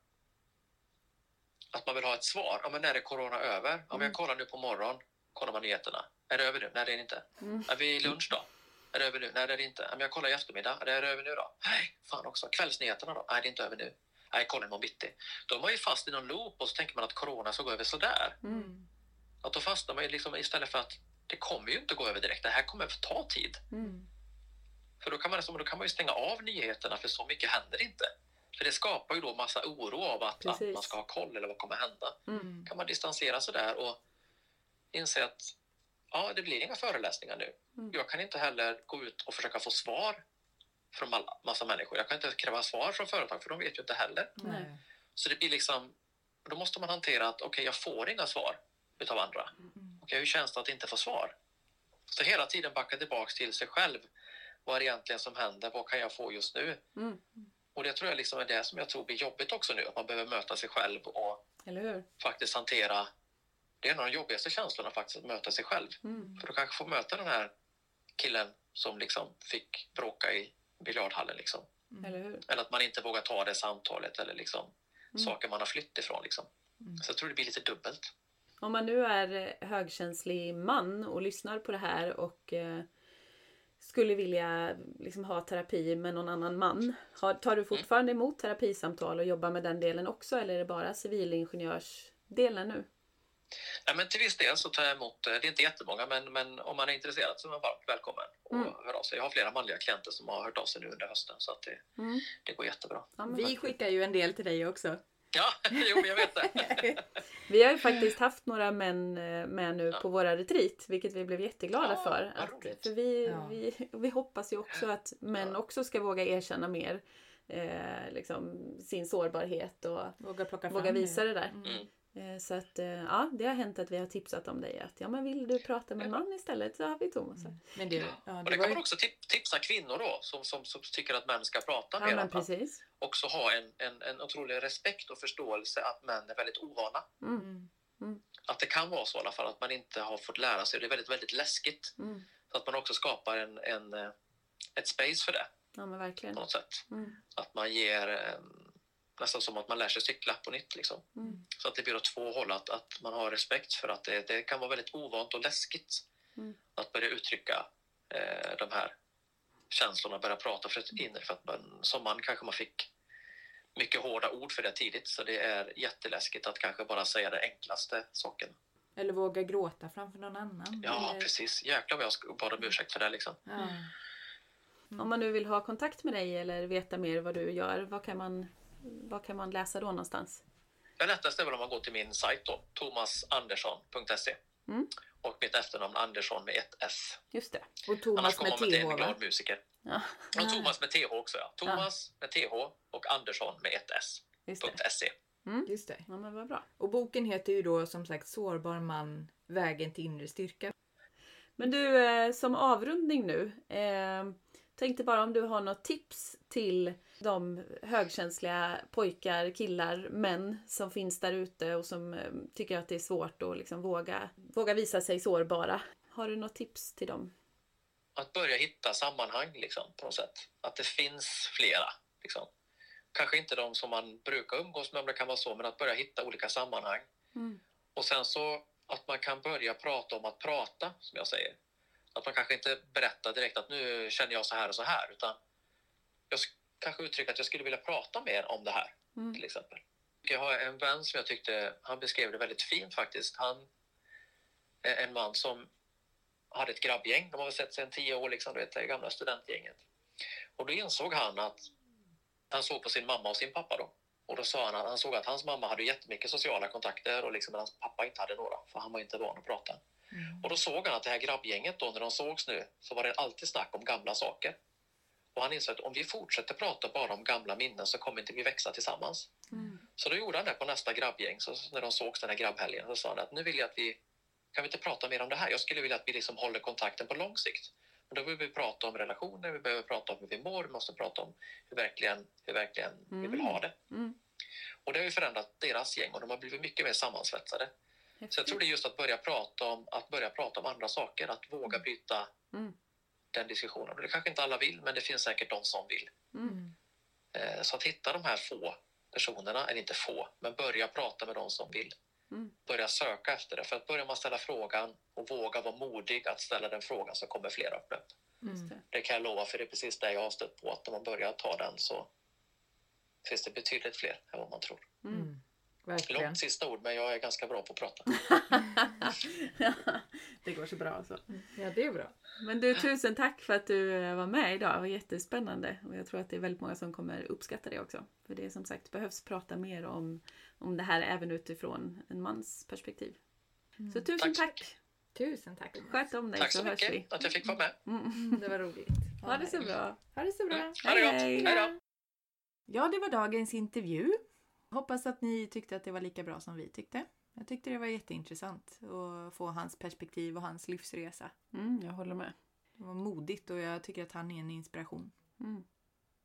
att man vill ha ett svar. Ja, men när är corona över? Ja, men Mm. jag kollar nu på morgon, kollar man nyheterna. Är det över nu? Nej, det är det inte. Mm. Är vi lunch då? Är det över nu? Nej, det är det inte. Ja, Men jag kollar i eftermiddag. Är det över nu då? Nej, fan också. Kvällsnyheterna då? Nej, det är inte över nu. Nej, kolla imorgon bitti. Då är man ju fast i någon loop och så tänker man att corona ska gå över sådär. Mm. Att då fastnar man ju liksom istället för att det kommer ju inte gå över direkt. Det här kommer att ta tid. Mm. För då kan, man, liksom- då kan man ju stänga av nyheterna för så mycket händer inte. För det skapar ju då massa oro av att, att man ska ha koll eller vad kommer hända. Mm. Kan man distansera sig där och inse att ja, det blir inga föreläsningar nu. Mm. Jag kan inte heller gå ut och försöka få svar från alla, massa människor. Jag kan inte kräva svar från företag för de vet ju inte heller. Nej. Så det blir liksom, då måste man hantera att okej, jag får inga svar utav andra. Mm. Okej, hur känns det att inte få svar? Så hela tiden backa tillbaks till sig själv. Vad är det egentligen som händer? Vad kan jag få just nu? Mm. Och det tror jag liksom är det som jag tror blir jobbigt också nu. Att man behöver möta sig själv och faktiskt hantera... Det är en av de jobbigaste känslorna faktiskt, att möta sig själv. Mm. För du kanske får möta den här killen som liksom fick bråka i biljardhallen. Liksom. Mm. Eller att man inte vågar ta det samtalet eller liksom Mm. saker man har flytt ifrån. Liksom. Mm. Så jag tror det blir lite dubbelt. Om man nu är högkänslig man och lyssnar på det här och eh, skulle vilja liksom, ha terapi med någon annan man. Har, tar du fortfarande emot terapisamtal och jobbar med den delen också eller är det bara civilingenjörsdelen nu? Nej, men till viss del så tar jag emot, eh, det är inte jättemånga, men, men om man är intresserad så är man varmt välkommen och Mm. hör av sig. Jag har flera manliga klienter som har hört av sig nu under hösten så att det, Mm. det går jättebra. Ja, Vi skickar ju en del till dig också. Ja, jo, jag vet det. Vi har ju faktiskt haft några män eh, med nu Ja. på våra retreat, vilket vi blev jätteglada Ja, för. Att, för vi, Ja. vi, vi hoppas ju också att män Ja. också ska våga erkänna mer eh, liksom, sin sårbarhet och Våga plocka fram våga visa det där. Mm. Mm. Eh, Så att eh, ja, det har hänt att vi har tipsat om dig att ja men vill du prata med en man istället så har vi Thomas. Mm. Men det, ja, Och det det var kan ju... man också tip- tipsa kvinnor då som, som, som tycker att män ska prata Ja mer. men att precis. också ha en, en, en otrolig respekt och förståelse att män är väldigt ovana. Mm. Mm. Att det kan vara så i alla fall, att man inte har fått lära sig. Det är väldigt, väldigt läskigt. Mm. Så att man också skapar en, en, eh, ett space för det Ja men verkligen. på något sätt. Mm. Att man ger nästan som att man lär sig cykla på nytt. Liksom. Mm. Så att det blir åt två håll, att, att man har respekt för att det, det kan vara väldigt ovant och läskigt Mm. att börja uttrycka eh, de här känslorna, börja prata för ett inre. För att man, som man kanske man fick mycket hårda ord för det tidigt, så det är jätteläskigt att kanske bara säga det enklaste saken. Eller våga gråta framför någon annan. Ja, Eller... precis. Jäklar vad jag bad om ursäkt för det. Liksom. Ja. Mm. Om man nu vill ha kontakt med dig eller veta mer vad du gör, vad kan man, vad kan man läsa då någonstans? Det lättaste är väl om man går till min sajt då, tomasandersson.se. Mm. Och mitt efternamn Andersson med ett S. Just det. Och Thomas med man till en TH glad musiker. Ja, Och Thomas med TH också ja. Thomas med TH och Andersson med ett S. just det. .se. Just det. Ja men vad bra. Och boken heter ju då som sagt Sårbar man, vägen till inre styrka. Men du, eh, som avrundning nu. Eh, tänkte bara om du har något tips till de högkänsliga pojkar, killar, män som finns där ute och som eh, tycker att det är svårt att liksom våga, våga visa sig sårbara. Har du något tips till dem? Att börja hitta sammanhang liksom, på något sätt. Att det finns flera. Liksom. Kanske inte de som man brukar umgås med om det kan vara så, men att börja hitta olika sammanhang. Mm. Och sen så att man kan börja prata om att prata, som jag säger. Att man kanske inte berättar direkt att nu känner jag så här och så här, utan jag sk- kanske uttrycker att jag skulle vilja prata mer om det här, Mm. till exempel. Jag har en vän som jag tyckte, han beskrev det väldigt fint faktiskt. Han eh, en man som hade ett grabbgäng. De har väl sett sig en tio år, liksom, du vet, det gamla studentgänget. Och då insåg han att han såg på sin mamma och sin pappa då. Och då sa han att han såg att hans mamma hade jättemycket sociala kontakter och liksom hans pappa inte hade några, för han var inte van att prata. Mm. Och då såg han att det här grabbgänget då, när de sågs nu, så var det alltid snack om gamla saker. Och han insåg att om vi fortsätter prata bara om gamla minnen så kommer inte vi växa tillsammans. Mm. Så då gjorde han det på nästa grabbgäng, så när de sågs den här grabbhelgen, så sa han att nu vill jag att vi, kan vi inte prata mer om det här? Jag skulle vilja att vi liksom håller kontakten på lång sikt. Men då behöver vi prata om relationer, vi behöver prata om hur vi mår, vi måste prata om hur verkligen, hur verkligen vi vill ha det. Mm. Och det har ju förändrat deras gäng och de har blivit mycket mer sammansvetsade. Så jag tror det är just att börja prata om, att börja prata om andra saker, att våga bryta Mm. den diskussionen. Det kanske inte alla vill, men det finns säkert de som vill. Mm. Eh, Så att hitta de här få personerna, eller inte få, men börja prata med de som vill. Mm. Börja söka efter det. För att börjar man ställa frågan och våga vara modig att ställa den frågan så kommer fler upp. Just det. Det kan jag lova, för det är precis det jag har stött på. Att när man börjar ta den så finns det betydligt fler än vad man tror. Mm. Mm. Verkligen. Långt sista ord, men jag är ganska bra på att prata. det går så bra alltså. Ja, det är bra. Men du, tusen tack för att du eh, var med idag. Det var jättespännande. Och jag tror att det är väldigt många som kommer uppskatta det också. För det är som sagt behövs prata mer om, om det här även utifrån en mans perspektiv. Så tusen Tack tack! Tusen tack. Sköt om dig Tack så, så hörs vi. mycket att jag fick vara med. Mm. Mm, Det var roligt. Ha det så bra! Ha det så bra. Ha det gott! Hej. Hej då! Ja, det var dagens intervju. Hoppas att ni tyckte att det var lika bra som vi tyckte. Jag tyckte det var jätteintressant att få hans perspektiv och hans livsresa. Mm, jag håller med. Det var modigt och jag tycker att han är en inspiration Mm.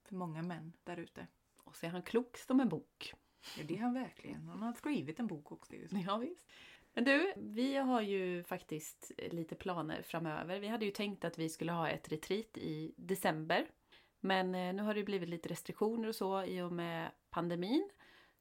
för många män där ute. Och så är han klok som en bok. Ja, det är han verkligen. Han har skrivit en bok också. Ja, visst. Men du, vi har ju faktiskt lite planer framöver. Vi hade ju tänkt att vi skulle ha ett retreat i december. Men eh, nu har det blivit lite restriktioner och så i och med pandemin.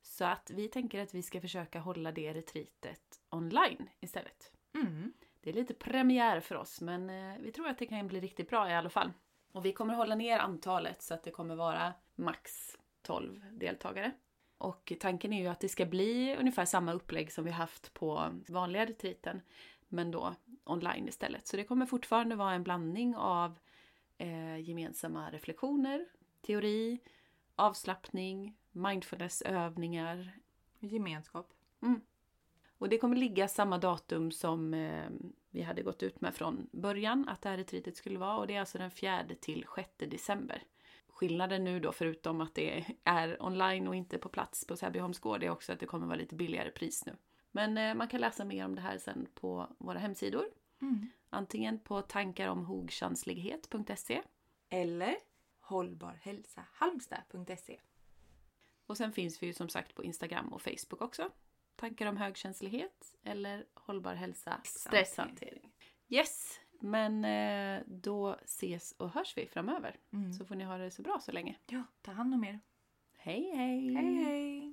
Så att vi tänker att vi ska försöka hålla det retreatet online istället. Mm. Det är lite premiär för oss men eh, vi tror att det kan bli riktigt bra i alla fall. Och vi kommer hålla ner antalet så att det kommer vara max 12 deltagare. Och tanken är ju att det ska bli ungefär samma upplägg som vi haft på vanliga retreaten. Men då online istället. Så det kommer fortfarande vara en blandning av eh, gemensamma reflektioner, teori, avslappning, mindfulnessövningar, Gemenskap. och det kommer ligga samma datum som eh, vi hade gått ut med från början att det här retreatet skulle vara. Och det är alltså den 4 till 6 december. Skillnaden nu då, förutom att det är online och inte på plats på Säbyholms gård, är också att det kommer vara lite billigare pris nu. Men eh, man kan läsa mer om det här sen på våra hemsidor. Mm. Antingen på tankaromhogkänslighet.se Eller hållbarhälsahalmstad.se. och sen finns vi ju som sagt på Instagram och Facebook också. Tankar om högkänslighet eller hållbar hälsa, stresshantering. Yes, men eh, då ses och hörs vi framöver. Mm. Så får ni ha det så bra så länge. Ja, ta hand om er. Hej hej! Hej hej!